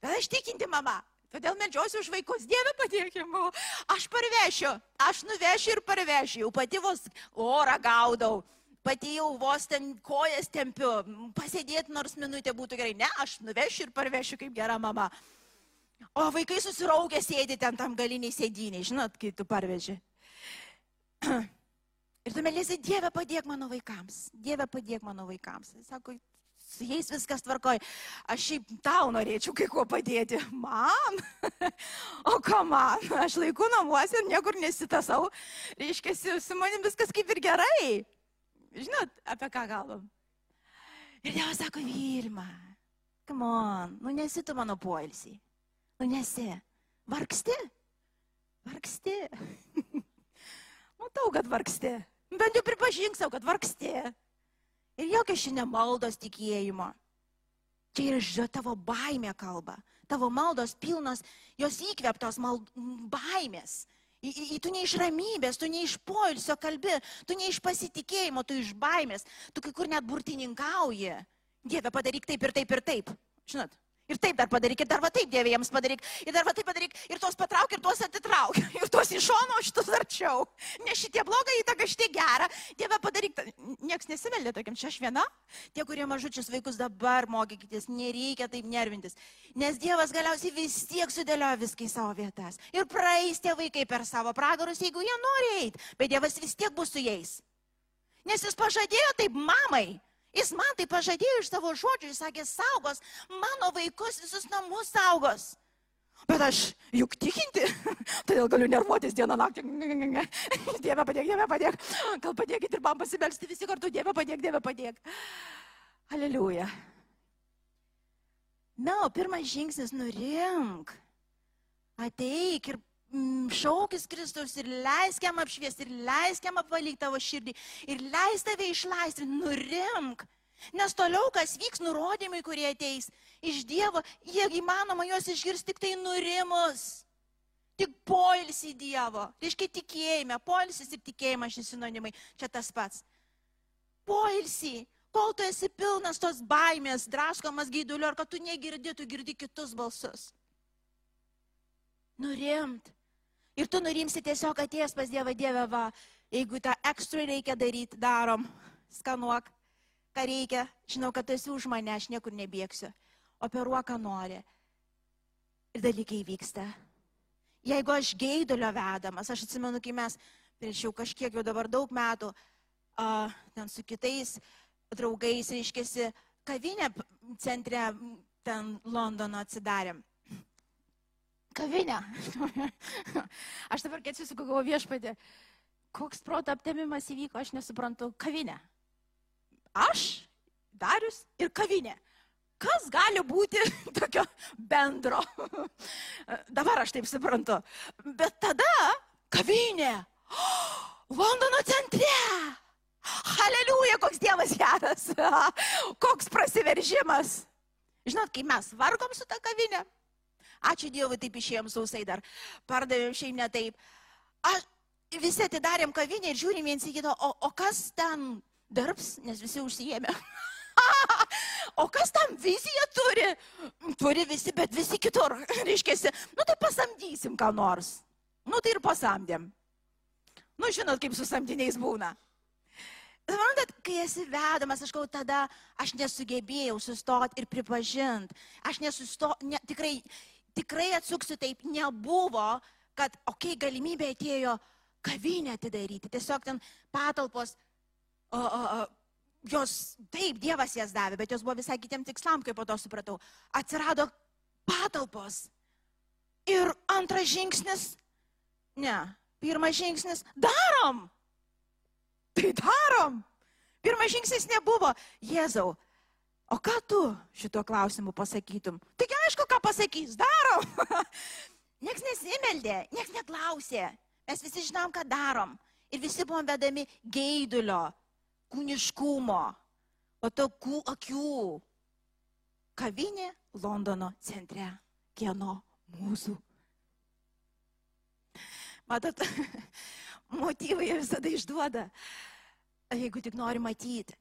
Bet aš tikinti mama. Todėl medžiosiu už vaikus. Dieve padėkimo. Aš parvešiu. Aš nuvešiu ir parvešiu. Jau pati vos orą gaudau. Pati jau vos ten kojas tempiu. Pasėdėti nors minutė būtų gerai. Ne, aš nuvešiu ir parvešiu kaip gera mama. O vaikai susiraukę sėdi ten tam galiniai sėdiniai. Žinot, kai tu parveži. *clears throat* Ir tu melėsi, Dieve padėk mano vaikams. Dieve padėk mano vaikams. Jis sako, su jais viskas tvarkoj. Aš šiaip tau norėčiau kai kuo padėti. Man? *laughs* O ką man? Aš laiku namuose ir niekur nesitasau. Reiškia, su manim viskas kaip ir gerai. Žinot, apie ką kalbam? Ir Dievas sako, Vilma, come on, nu nesi tu mano poilsį. Nu nesi. Vargsti? Vargsti. *laughs* Matau, kad vargsti. Bent jau pripažink savo, kad vargsti. Ir jokio šiandien maldos tikėjimo. Čia yra tavo baimė kalba. Tavo maldos pilnos, jos įkvėptos mald... baimės. I, i, tu ne iš ramybės, tu ne iš poilsio kalbi, tu ne iš pasitikėjimo, tu iš baimės, tu kai kur net burtininkauji. Dieve, padaryk taip ir taip ir taip. Žinot, Ir taip dar padaryk, ir dar va taip Dieve jiems padaryk, ir dar va taip padaryk, ir tuos patrauk, ir tuos atitrauk, *laughs* ir tuos iš šono, o šitus arčiau. Ne šitie blogai įtaka, šitie gerą. Dieve padaryk, nieks nesimeldė tokiam, čia aš viena. Tie, kurie mažučius vaikus dabar mokykitės, nereikia taip nervintis. Nes Dievas galiausiai vis tiek sudėlioja viską į savo vietas. Ir praeis tie vaikai per savo pragarus, jeigu jie nori eiti, bet Dievas vis tiek bus su jais. Nes jis pažadėjo taip mamai, Jis man tai pažadėjo iš savo žodžių, jis sakė, saugos, mano vaikus visus namus saugos. Bet aš juk tikinti, *laughs* todėl galiu nervuotis dieną naktį. *laughs* Dieve padėk, Dieve padėk. Gal padėkit ir man pasibelsti visi kartu, Dieve padėk, Dieve padėk. Aleliuja. Na, o pirmas žingsnis nurimk. Ateik ir šaukis Kristus ir leisk jam apšviesti, ir leisk jam apvalyti tavo širdį, ir leisk tave išleisti, nurimk. Nes toliau, kas vyks, nurodymai, kurie ateis iš Dievo, jie įmanoma juos išgirsti tik tai nurimus. Tik poilsį Dievo. Reiškia tikėjime. Poilsis ir tikėjimas šis sinonimai. Čia tas pats. Poilsį. Kol tu esi pilnas tos baimės, draskomas gaiduliu, ar kad tu negirdi, tu girdi kitus balsus. Nurimt. Ir tu nurimsi tiesiog atėjęs pas Dievą, Dievę, va, jeigu tą ekstra reikia daryti, darom, skanuok, ką reikia, žinau, kad tu esi už mane, aš niekur nebėgsiu, operuok, ką nori. Ir dalykai vyksta. Jeigu aš geidulio vedamas, aš atsimenu, kai mes prieš jau kažkiek jau dabar daug metų, uh, ten su kitais draugais, reiškėsi, kavinė centre, ten Londono atsidarėm kavinę. aš dabar kai atsisuku, galvoju viešpatė, koks proto aptemimas įvyko, aš nesuprantu, kavinę. Aš, Darius ir kavinė. Kas gali būti *laughs* tokio bendro? Dabar aš taip suprantu. Bet tada kavinė. *gasps* Londono centre. Aleliuja, koks Dievas geras. *laughs* Koks prasiveržimas. Žinot, kai mes vargom su tą kavinę, Ačiū Dievui, taip išėjom sausai dar. Pardavėm šiaip ne taip. Aš, visi atidarėm kavinę ir žiūrim viens į kitą, o, o kas ten darbs, nes visi užsijėmė. o kas tam viziją turi? Turi visi, bet visi kitur. Reiškia, nu tai pasamdysim ką nors. Nu tai ir pasamdėm. Nu žinot, kaip su samdiniais būna. Suprantat, kai esi vedamas, aš galvoju, tada aš nesugebėjau sustoti ir pripažinti. Aš nesusto, ne, tikrai tikrai atsuksiu taip, nebuvo, kad, okei, okay, galimybė atėjo kavinę atidaryti, tiesiog ten patalpos, o, o, o, jos, taip, Dievas jas davė, bet jos buvo visai kitiem tikslam, kaip po to supratau. Atsirado patalpos. Ir antras žingsnis, ne, pirmas žingsnis, darom. Tai darom. Pirmas žingsnis nebuvo, Jėzau, o ką tu šituo klausimu pasakytum? Taigi aišku, ką pasakys, darom. *laughs* Niekas nesimeldė, niekas neklausė. Mes visi žinom, ką darom. Ir visi buvom vedami geidulio, kūniškumo, o tokių akių. Kavinė Londono centre. Kieno mūsų. Matot, *laughs* motyvai visada išduoda, jeigu tik nori matyti.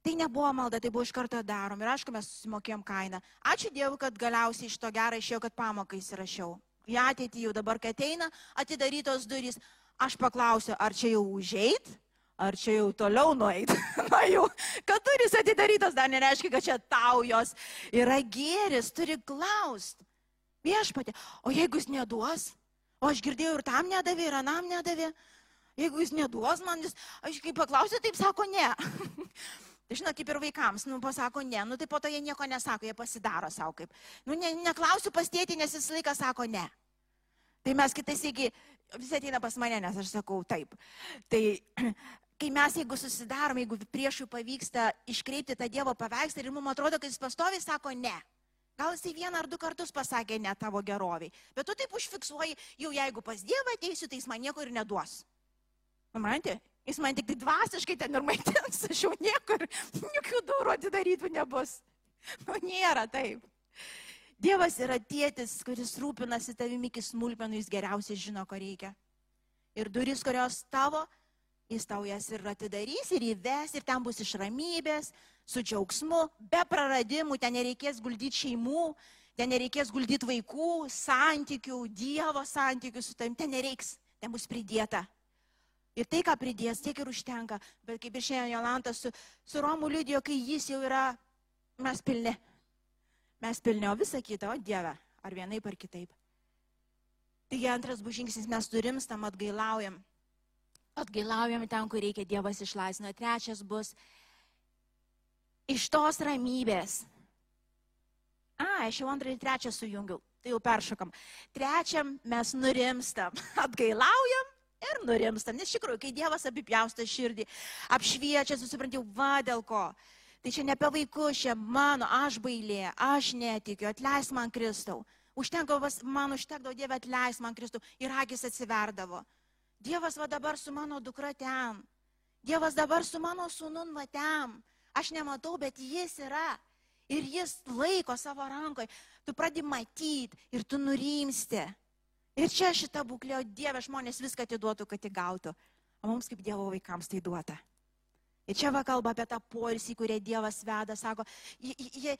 Tai nebuvo malda, tai buvo iš karto darom. Ir aišku, mes susimokėjom kainą. Ačiū Dievui, kad galiausiai iš to gerai išėjau, kad pamoką įsirašiau. Į ateitį jau dabar, kai ateina, atidarytos durys, aš paklausiu, ar čia jau užeit, ar čia jau toliau nueit. *laughs* Na jau, kad durys atidarytos, dar nereiškia, kad čia tau jos yra gėris, turi klaust. Viešpatė, o jeigu jis neduos, o aš girdėjau ir tam nedavė, ir anam nedavė, jeigu jis neduos man, jis, aš kaip paklausė, taip sako ne. *laughs* Tai žinot, kaip ir vaikams, nu, pasako ne, nu, tai po to jie nieko nesako, jie pasidaro savo kaip. Nu, ne, neklausiu pastėti, nes jis laiką sako ne. Tai mes kitais, jeigu visi ateina pas mane, nes aš sakau taip. Tai *clears throat* kai mes, jeigu susidarom, jeigu priešui pavyksta iškreipti tą Dievo paveikslą ir mums atrodo, kad jis pastovi sako ne. Gal jisai vieną ar du kartus pasakė ne tavo geroviai. Bet tu taip užfiksuoji, jau jeigu pas Dievą ateisiu, tai jis man nieko ir neduos. Mantė, Jis man tik tai dvasiškai ten ir maitins, aš jau niekur, *laughs* jokių durų atidarytų nebus. Nu, nėra taip. Dievas yra tėtis, kuris rūpinasi tavimi iki smulkmenų, jis geriausiai žino, ko reikia. Ir duris, kurios tavo, jis tau jas ir atidarys, ir įves, ir ten bus iš ramybės, su džiaugsmu, be praradimų, ten nereikės guldyti šeimų, ten nereikės guldyti vaikų, santykių, Dievo santykių su tavim, ten nereiks, ten bus pridėta Ir tai, ką pridės, tiek ir užtenka. Bet kaip ir šiandien Jolanta su, su Romu liudijo, kai jis jau yra, mes pilni. Mes pilni, o visa kita, o Dieve, ar vienaip ar kitaip. Taigi antras bus žingsnis, mes turim tam atgailaujam. Atgailaujam ten, kur reikia Dievas išlaisvino. Trečias bus iš tos ramybės. A, aš jau antrą ir trečią sujungiau. Tai jau peršokam. Trečiam mes nurimstam. *laughs* Atgailaujam ir nurimstam. Nes iš tikrųjų, kai Dievas apipjausta širdį, apšviečia, susipranti, va dėl ko. Tai čia ne apie vaikus, čia mano, aš bailė, aš netikiu, atleis man Kristau. Užtenka, man užtekdavo Dievą atleis man Kristau ir akis atsiverdavo. Dievas va dabar su mano dukra ten. Dievas dabar su mano sūnun va ten. Aš nematau, bet jis yra. Ir jis laiko savo rankoje. Tu pradedi matyti ir tu nurimsti. Ir čia šita būklė, o Dieve žmonės viską atiduotų, kad įgautų. O mums kaip Dievo vaikams tai duota. Ir čia va kalba apie tą poilsį, kurį Dievas veda, sako, jie, jie,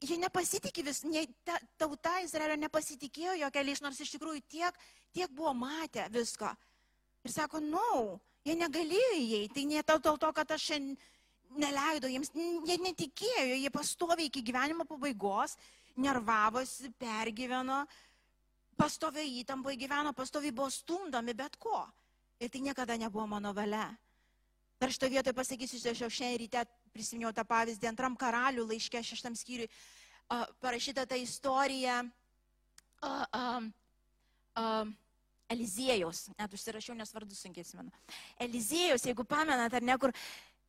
jie nepasitikė vis, ne, ta, tauta Izraelio nepasitikėjo jo keliais, nors iš tikrųjų tiek, tiek buvo matę visko. Ir sako, na, no, jie negalėjo įeiti, tai ne dėl to, kad aš neleido jiems, jie netikėjo, jie pastoviai iki gyvenimo pabaigos, nervavosi, pergyveno, uh, pastoviai įtampoje gyveno, pastoviai buvo stumdomi bet ko. Ir tai niekada nebuvo mano valia. Dar šitą vietą pasakysiu, aš jau šiandien ryte prisiminiau tą pavyzdį antram karalių laiške šeštam skyriui. Parašyta ta istorija uh, uh, uh, Eliziejus, net užsirašiau, nes vardus sunkiai atsimenu. Eliziejus, jeigu pamenat, ar nekur,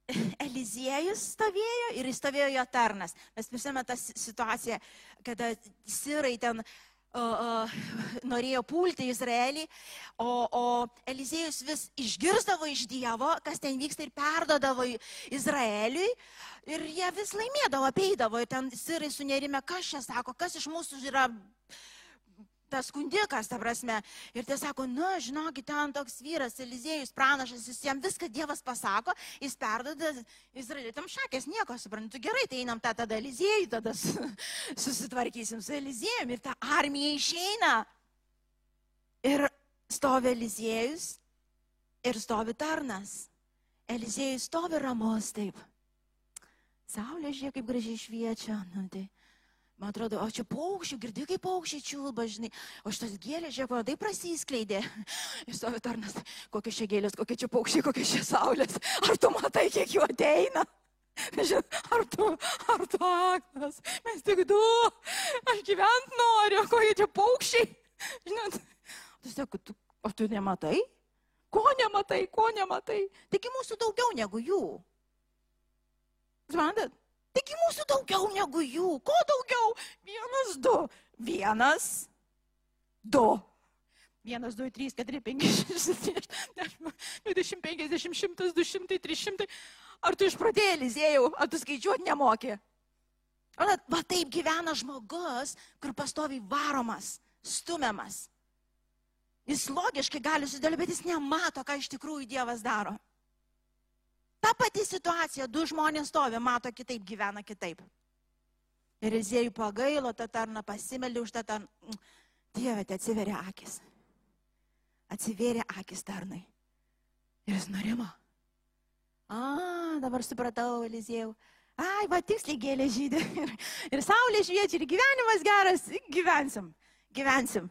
*laughs* Eliziejus stovėjo ir stovėjo jo tarnas. Mes prisimame tą situaciją, kada sirai ten uh, *laughs* norėjo pulti Izraelį, o, o Eliziejus vis išgirdavo iš Dievo, kas ten vyksta ir perdodavo Izraeliui. Ir jie vis laimėdavo, apeidavo, ir ten sirai sunerime, kas čia sako, kas iš mūsų yra tas skundikas, ta prasme. Ir tai sako, nu, žinokit, ten toks vyras, Eliziejus, pranašas, jis jam viską Dievas pasako, jis perdoda Izraelitam šakės, nieko, suprantu, gerai, tai einam tą tada Eliziejų, tada *laughs* susitvarkysim su Eliziejumi ir ta armija išeina. Ir stovi Eliziejus ir stovi tarnas. Eliziejus stovi ramus taip. Saulė žiūrėk, kaip gražiai šviečia. Nu, tai Man atrodo, o čia paukščių, girdi, kaip paukščiai čiulba, žinai, o šitas gėlės, žiūrėk, vadai prasiskleidė. Jis savo tarnas, kokios čia gėlės, kokie čia paukščiai, kokie čia saulės. Ar tu matai, kiek jų ateina? Ar tu, ar tu aklas? Mes tik du, aš gyvent noriu, kokie čia paukščiai. Žinot, tu sakai, tu, o tu nematai? Ko nematai, ko nematai? Taigi mūsų daugiau negu jų. Suprantat? Taigi mūsų daugiau negu jų. Ko daugiau? Vienas, du. Vienas, du. Vienas, du, trys, keturi, penki, *laughs* šeši, dvidešimt, penkiasdešimt, šimtas, du šimtai, trys šimtai. Ar tu išpratėjai, Elizėjau, ar tu skaičiuoti nemoki? O, va taip gyvena žmogus, kur pastoviai varomas, stumiamas. Jis logiškai gali susidėlioti, bet jis nemato, ką iš tikrųjų Dievas daro. Ta pati situacija, du žmonės stovi, mato kitaip, gyvena kitaip. Ir Izėjų pagailo tą tarną, pasimeldė už tą tarną. Dieve, te atsiveria akis. Atsiverė akis tarnai. Ir jis nurimo. A, dabar supratau, Elizėjau. Ai, va tiksliai gėlė žydė. Ir, *laughs* ir saulė šviečia, ir gyvenimas geras. Gyvensim, gyvensim.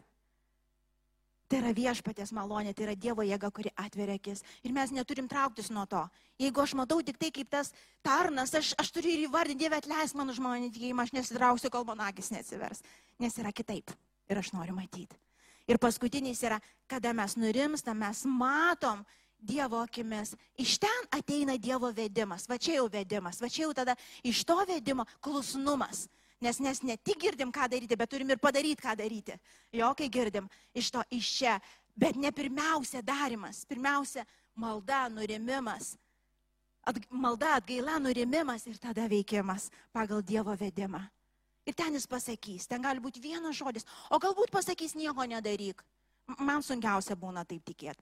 Tai yra viešpatės malonė, tai yra Dievo jėga, kuri atveria akis. Ir mes neturim trauktis nuo to. Jeigu aš matau tik tai kaip tas tarnas, aš, aš turiu ir įvardinti, Dieve atleis mano žmonį tikėjimą, aš nesitrauksiu, kol mano akis neatsivers. Nes yra kitaip. Ir aš noriu matyti. Ir paskutinis yra, kada mes nurimstam, mes matom Dievo akimis. Iš ten ateina Dievo vedimas. Va čia jau vedimas. Va čia jau tada iš to vedimo klusnumas. Nes mes ne tik girdim, ką daryti, bet turim ir padaryti, ką daryti. Jo, kai girdim iš to iš čia. Bet ne pirmiausia darimas, pirmiausia malda, nurimimas. At, malda, atgaila, nurimimas ir tada veikimas pagal Dievo vedimą. Ir ten jis pasakys, ten gali būti vienas žodis, o galbūt pasakys nieko nedaryk. Man sunkiausia būna taip tikėti.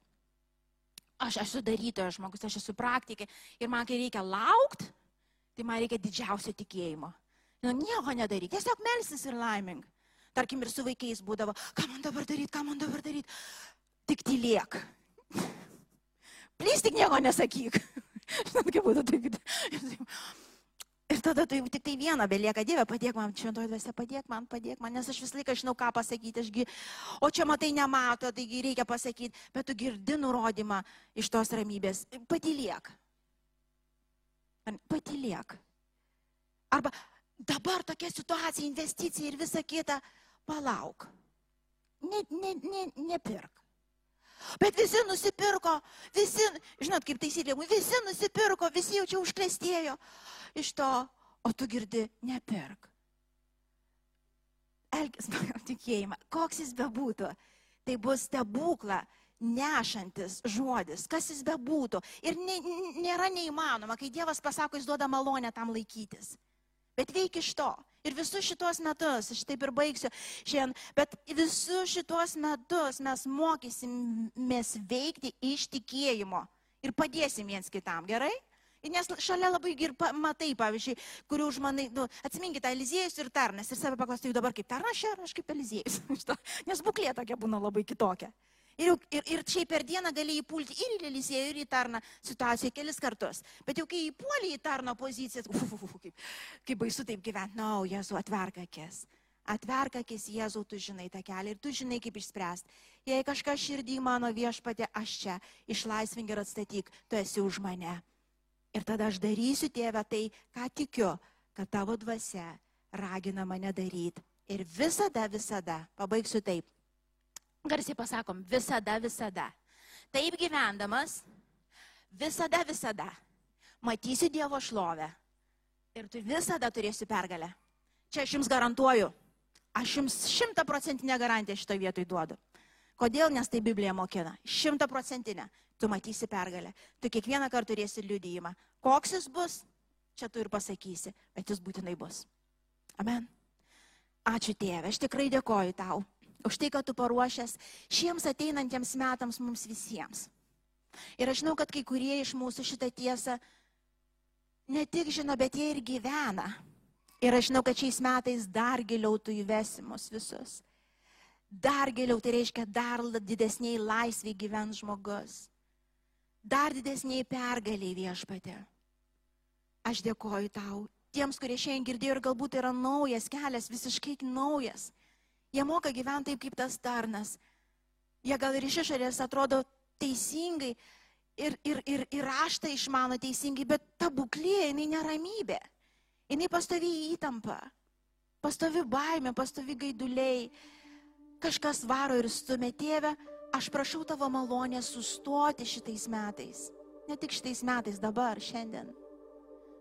Aš esu darytojas žmogus, aš esu praktikė ir man kai reikia laukti, tai man reikia didžiausio tikėjimo. Nu, nieko nedaryk, tiesiog melsis ir laiming. Tarkim, ir su vaikais būdavo, ką man dabar daryti, ką man dabar daryti. Tik tylėk. Plys tik nieko nesakyk. *laughs* Žinot, kaip būtų taip. Ir tada tu tik tai vieną belieka, Dieve, padėk man, šventoji dvasia, padėk man, padėk man, nes aš visą laiką žinau, ką pasakyti, ašgi, o čia matai nemato, taigi reikia pasakyti, bet tu girdi nurodymą iš tos ramybės. Patylėk. Patylėk. Arba dabar tokia situacija, investicija ir visa kita, palauk. Ne, ne, ne, nepirk. Bet visi nusipirko, visi, žinot, kaip taisyklė, visi nusipirko, visi jau čia užklestėjo iš to, o tu girdi, nepirk. Elgis pagal tikėjimą, koks jis bebūtų, tai bus stebukla nešantis žodis, kas jis bebūtų. Ir nė, nėra neįmanoma, kai Dievas pasako, jis duoda malonę tam laikytis bet veik iš to. Ir visus šitos metus, aš taip ir baigsiu šiandien, bet visus šitos metus mes mokysimės veikti iš tikėjimo ir padėsim viens kitam, gerai? Nes šalia labai ir matai, pavyzdžiui, kurių už manai, nu, atsiminkite, Eliziejus ir Tarnas ir save paklausti, dabar kaip Tarnas ar aš kaip Eliziejus. *laughs* Nes būklė tokia būna labai kitokia. Ir, ir, ir čia per dieną gali įpulti ir į Elizėją, ir į tarną situaciją kelis kartus. Bet jau kai įpuolį į tarno poziciją, uf, kaip, kaip baisu taip gyventi, na, no, Jėzu, atverk akis. Atverk akis, Jėzau, tu žinai tą kelią ir tu žinai, kaip išspręsti. Jei kažkas širdį mano viešpatė, aš čia, išlaisvink ir atstatyk, tu esi už mane. Ir tada aš darysiu, tėve, tai, ką tikiu, kad tavo dvasia ragina mane daryti. Ir visada, visada, pabaigsiu taip, Garsiai pasakom, visada, visada. Taip gyvendamas, visada, visada matysi Dievo šlovę ir tu visada turėsi pergalę. Čia aš jums garantuoju, aš jums šimtaprocentinę garantiją šitoje vietoje duodu. Kodėl? Nes tai Biblija mokina. Šimtaprocentinę. Tu matysi pergalę. Tu kiekvieną kartą turėsi liudyjimą. Koks jis bus, čia tu ir pasakysi, bet jis būtinai bus. Amen. Ačiū tėve, aš tikrai dėkoju tau už tai, kad tu paruošęs šiems ateinantiems metams mums visiems. Ir aš žinau, kad kai kurie iš mūsų šitą tiesą ne tik žino, bet jie ir gyvena. Ir aš žinau, kad šiais metais dar giliau tu įvesi mus visus. Dar giliau, tai reiškia dar didesniai laisviai gyvens žmogus. Dar didesniai pergaliai viešpatė. Aš dėkoju tau. Tiems, kurie šiandien girdėjo ir galbūt yra naujas kelias, visiškai naujas. Jie moka gyventi taip kaip tas tarnas. Jie gal ir iš išorės atrodo teisingai ir, ir, ir, ir raštą išmano teisingai, bet ta būklė, jinai neramybė. Jinai pastovi įtampa, pastovi baimė, pastovi gaiduliai. Kažkas varo ir stumia tėvę, aš prašau tavo malonę sustoti šitais metais. Ne tik šitais metais, dabar, šiandien.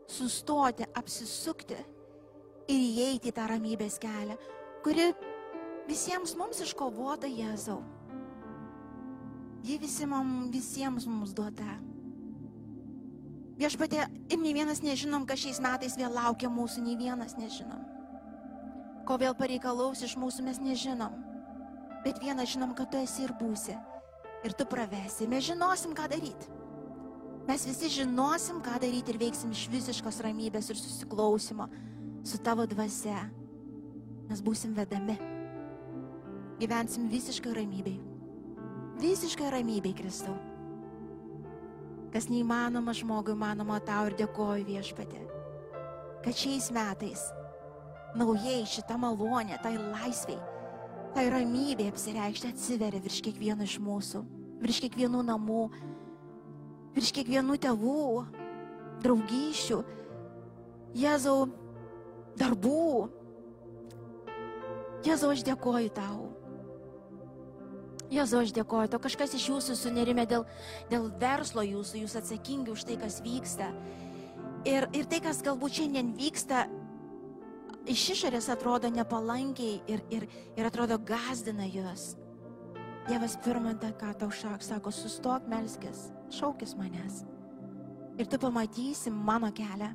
Sustoti, apsisukti ir įeiti į tą ramybės kelią, kuri visiems mums iškovota Jėzau. Ji visi mums, visiems mums duota. Viešpatė, ir nei vienas nežinom, kas šiais metais vėl laukia mūsų, nei vienas nežinom. Ko vėl pareikalaus iš mūsų mes nežinom. Bet vieną žinom, kad tu esi ir būsi. Ir tu pravesi. Mes žinosim, ką daryti. Mes visi žinosim, ką daryti ir veiksim iš visiškos ramybės ir susiklausimo su tavo dvasia. Mes būsim vedami. Gyvensim visiškai ramybei. Visiškai ramybei, Kristau kas neįmanoma žmogui, manoma tau ir dėkoju viešpatė, kad šiais metais naujai šitą malonę, tai laisviai, tai ramybė apsireikšti atsiveria virš kiekvieno iš mūsų, virš kiekvienų namų, virš kiekvienų tėvų, draugyšių, Jėzau, darbų. Jėzau, aš dėkoju tau. Jėzu, aš dėkoju, to kažkas iš jūsų sunerime dėl, dėl verslo jūsų, jūs atsakingi už tai, kas vyksta. Ir, ir tai, kas galbūt šiandien vyksta, iš išorės atrodo nepalankiai ir, ir, ir atrodo gazdina jūs. Dievas pirmantą, ką tau šak, sako, sustok melskis, šaukis manęs. Ir tu pamatysi mano kelią,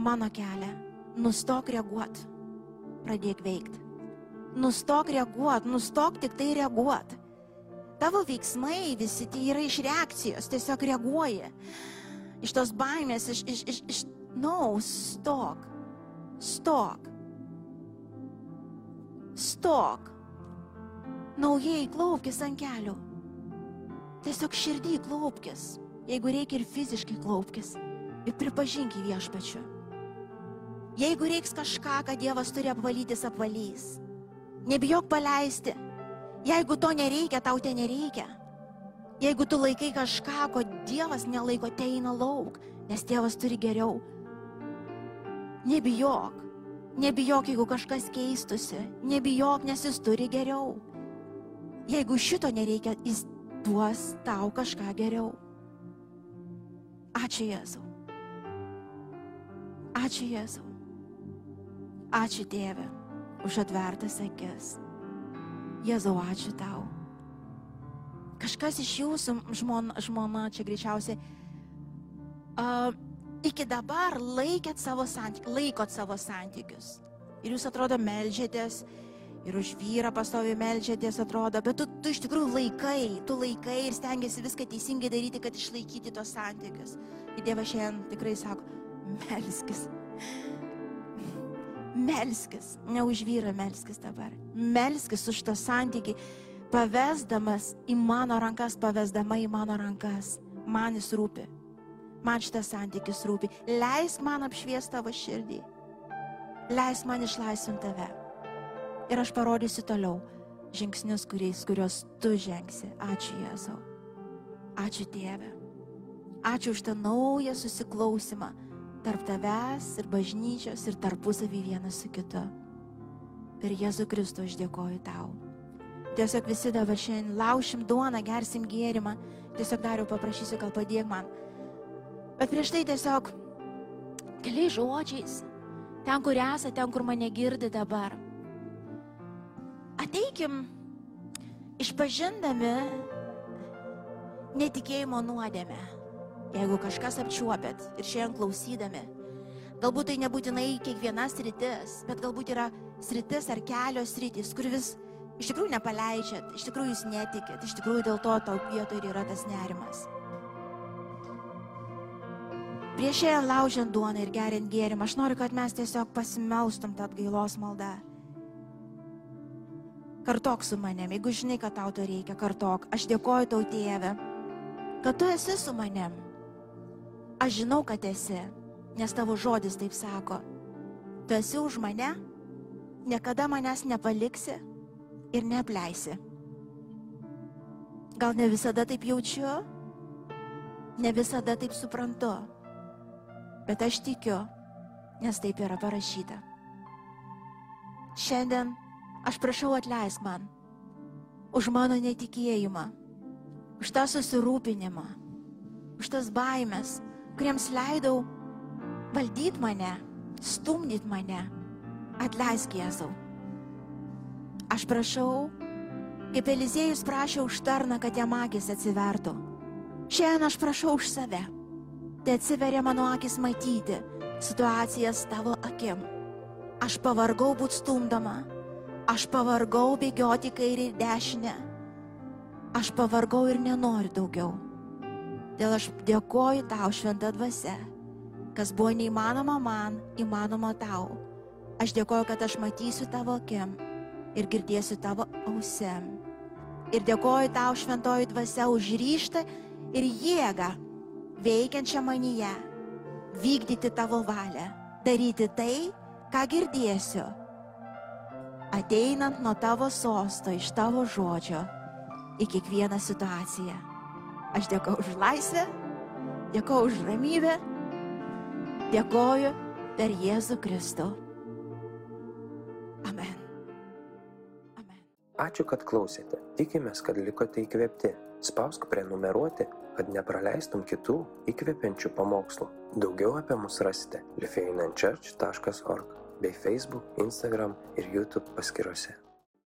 mano kelią, nustok reaguoti, pradėk veikti. Nustok reaguot, nustok tik tai reaguot. Tavo veiksmai visi tai yra iš reakcijos, tiesiog reaguoji. Iš tos baimės, iš, iš, iš, iš no, stok, stok, stok. Naujai klaupkis ant kelių. Tiesiog širdį klaupkis, jeigu reikia ir fiziškai klaupkis. Ir pripažink į viešpačių. Jeigu reiks kažką, ką Dievas turi apvalyti, apvalys. Nebijok paleisti. Jeigu to nereikia, tau ten nereikia. Jeigu tu laikai kažką, ko Dievas nelaiko, te eina lauk, nes Dievas turi geriau. Nebijok. Nebijok, jeigu kažkas keistusi. Nebijok, nes jis turi geriau. Jeigu šito nereikia, jis duos tau kažką geriau. Ačiū Jėzau. Ačiū Jėzau. Ačiū Tėve už atvertas akis. Jėzau, ačiū tau. Kažkas iš jūsų, žmona, žmona čia greičiausiai, uh, iki dabar laikėt savo santykius, laikot savo santykius. Ir jūs atrodo melžėtės, ir už vyrą pastovi melžėtės atrodo, bet tu, tu iš tikrųjų laikai, tu laikai ir stengiasi viską teisingai daryti, kad išlaikyti tos santykius. Ir Dievas šiandien tikrai sako, melskis melskis, ne už vyrą melskis dabar. Melskis už tą santyki, pavesdamas į mano rankas, pavesdama į mano rankas. Man jis rūpi. Man šitas santykis rūpi. Leisk man apšviesti tavo širdį. Leisk man išlaisvinti tave. Ir aš parodysiu toliau žingsnius, kuriais, kuriuos tu žengsi. Ačiū Jėzau. Ačiū Tėve. Ačiū už tą naują susiklausimą tarp tavęs ir bažnyčios ir tarpusavį vienas su kitu. Per Jėzų Kristų aš dėkoju tau. Tiesiog visi dabar šiandien laušim duoną, gersim gėrimą. Tiesiog dariau paprašysiu, gal padėk man. Bet prieš tai tiesiog keliais žodžiais, ten, kur esate, ten, kur mane girdi dabar. Ateikim išpažindami netikėjimo nuodėmę jeigu kažkas apčiuopėt ir šiandien klausydami. Galbūt tai nebūtinai kiekviena sritis, bet galbūt yra sritis ar kelios sritis, kur vis iš tikrųjų nepaleidžiat, iš tikrųjų jūs netikit, iš tikrųjų dėl to tau vietoje yra tas nerimas. Prieš šiandien laužiant duoną ir geriant gėrimą, aš noriu, kad mes tiesiog pasimelstum tą atgailos maldą. Kartok su manim, jeigu žinai, kad tau to reikia, kartok. Aš dėkoju tau, tėve, kad tu esi su manim Aš žinau, kad esi, nes tavo žodis taip sako. Tu esi už mane, niekada manęs nepaliksi ir neapleisi. Gal ne visada taip jaučiu, ne visada taip suprantu, bet aš tikiu, nes taip yra parašyta. Šiandien aš prašau atleisk man už mano netikėjimą, už tą susirūpinimą, už tas baimės, kuriems leidau valdyti mane, stumdyti mane. Atleisk Jėzau. Aš prašau, kaip Eliziejus prašė už tarną, kad jam akis atsivertų. Šiandien aš prašau už save. Tai atsiveria mano akis matyti situacijas tavo akim. Aš pavargau būti stumdama, aš pavargau bėgioti kairį ir dešinę. Aš pavargau ir nenoriu daugiau. Dėl aš dėkoju tau šventą dvasę, kas buvo neįmanoma man, įmanoma tau. Aš dėkoju, kad aš matysiu tavo akim ir girdėsiu tavo ausim. Ir dėkoju tau šventoji dvasia už ryštą ir jėgą veikiančią manyje, vykdyti tavo valią, daryti tai, ką girdėsiu, ateinant nuo tavo sosto iš tavo žodžio į kiekvieną situaciją. Aš dėkoju už laisvę, dėkoju už ramybę, dėkoju per Jėzų Kristų. Amen. Amen. Ačiū, kad klausėte. Tikimės, kad likote įkvėpti. Spausk prenumeruoti, kad nepraleistum kitų įkvepiančių pamokslų. Daugiau apie mus rasite lifeinanchurch.org bei Facebook, Instagram ir YouTube paskiruose.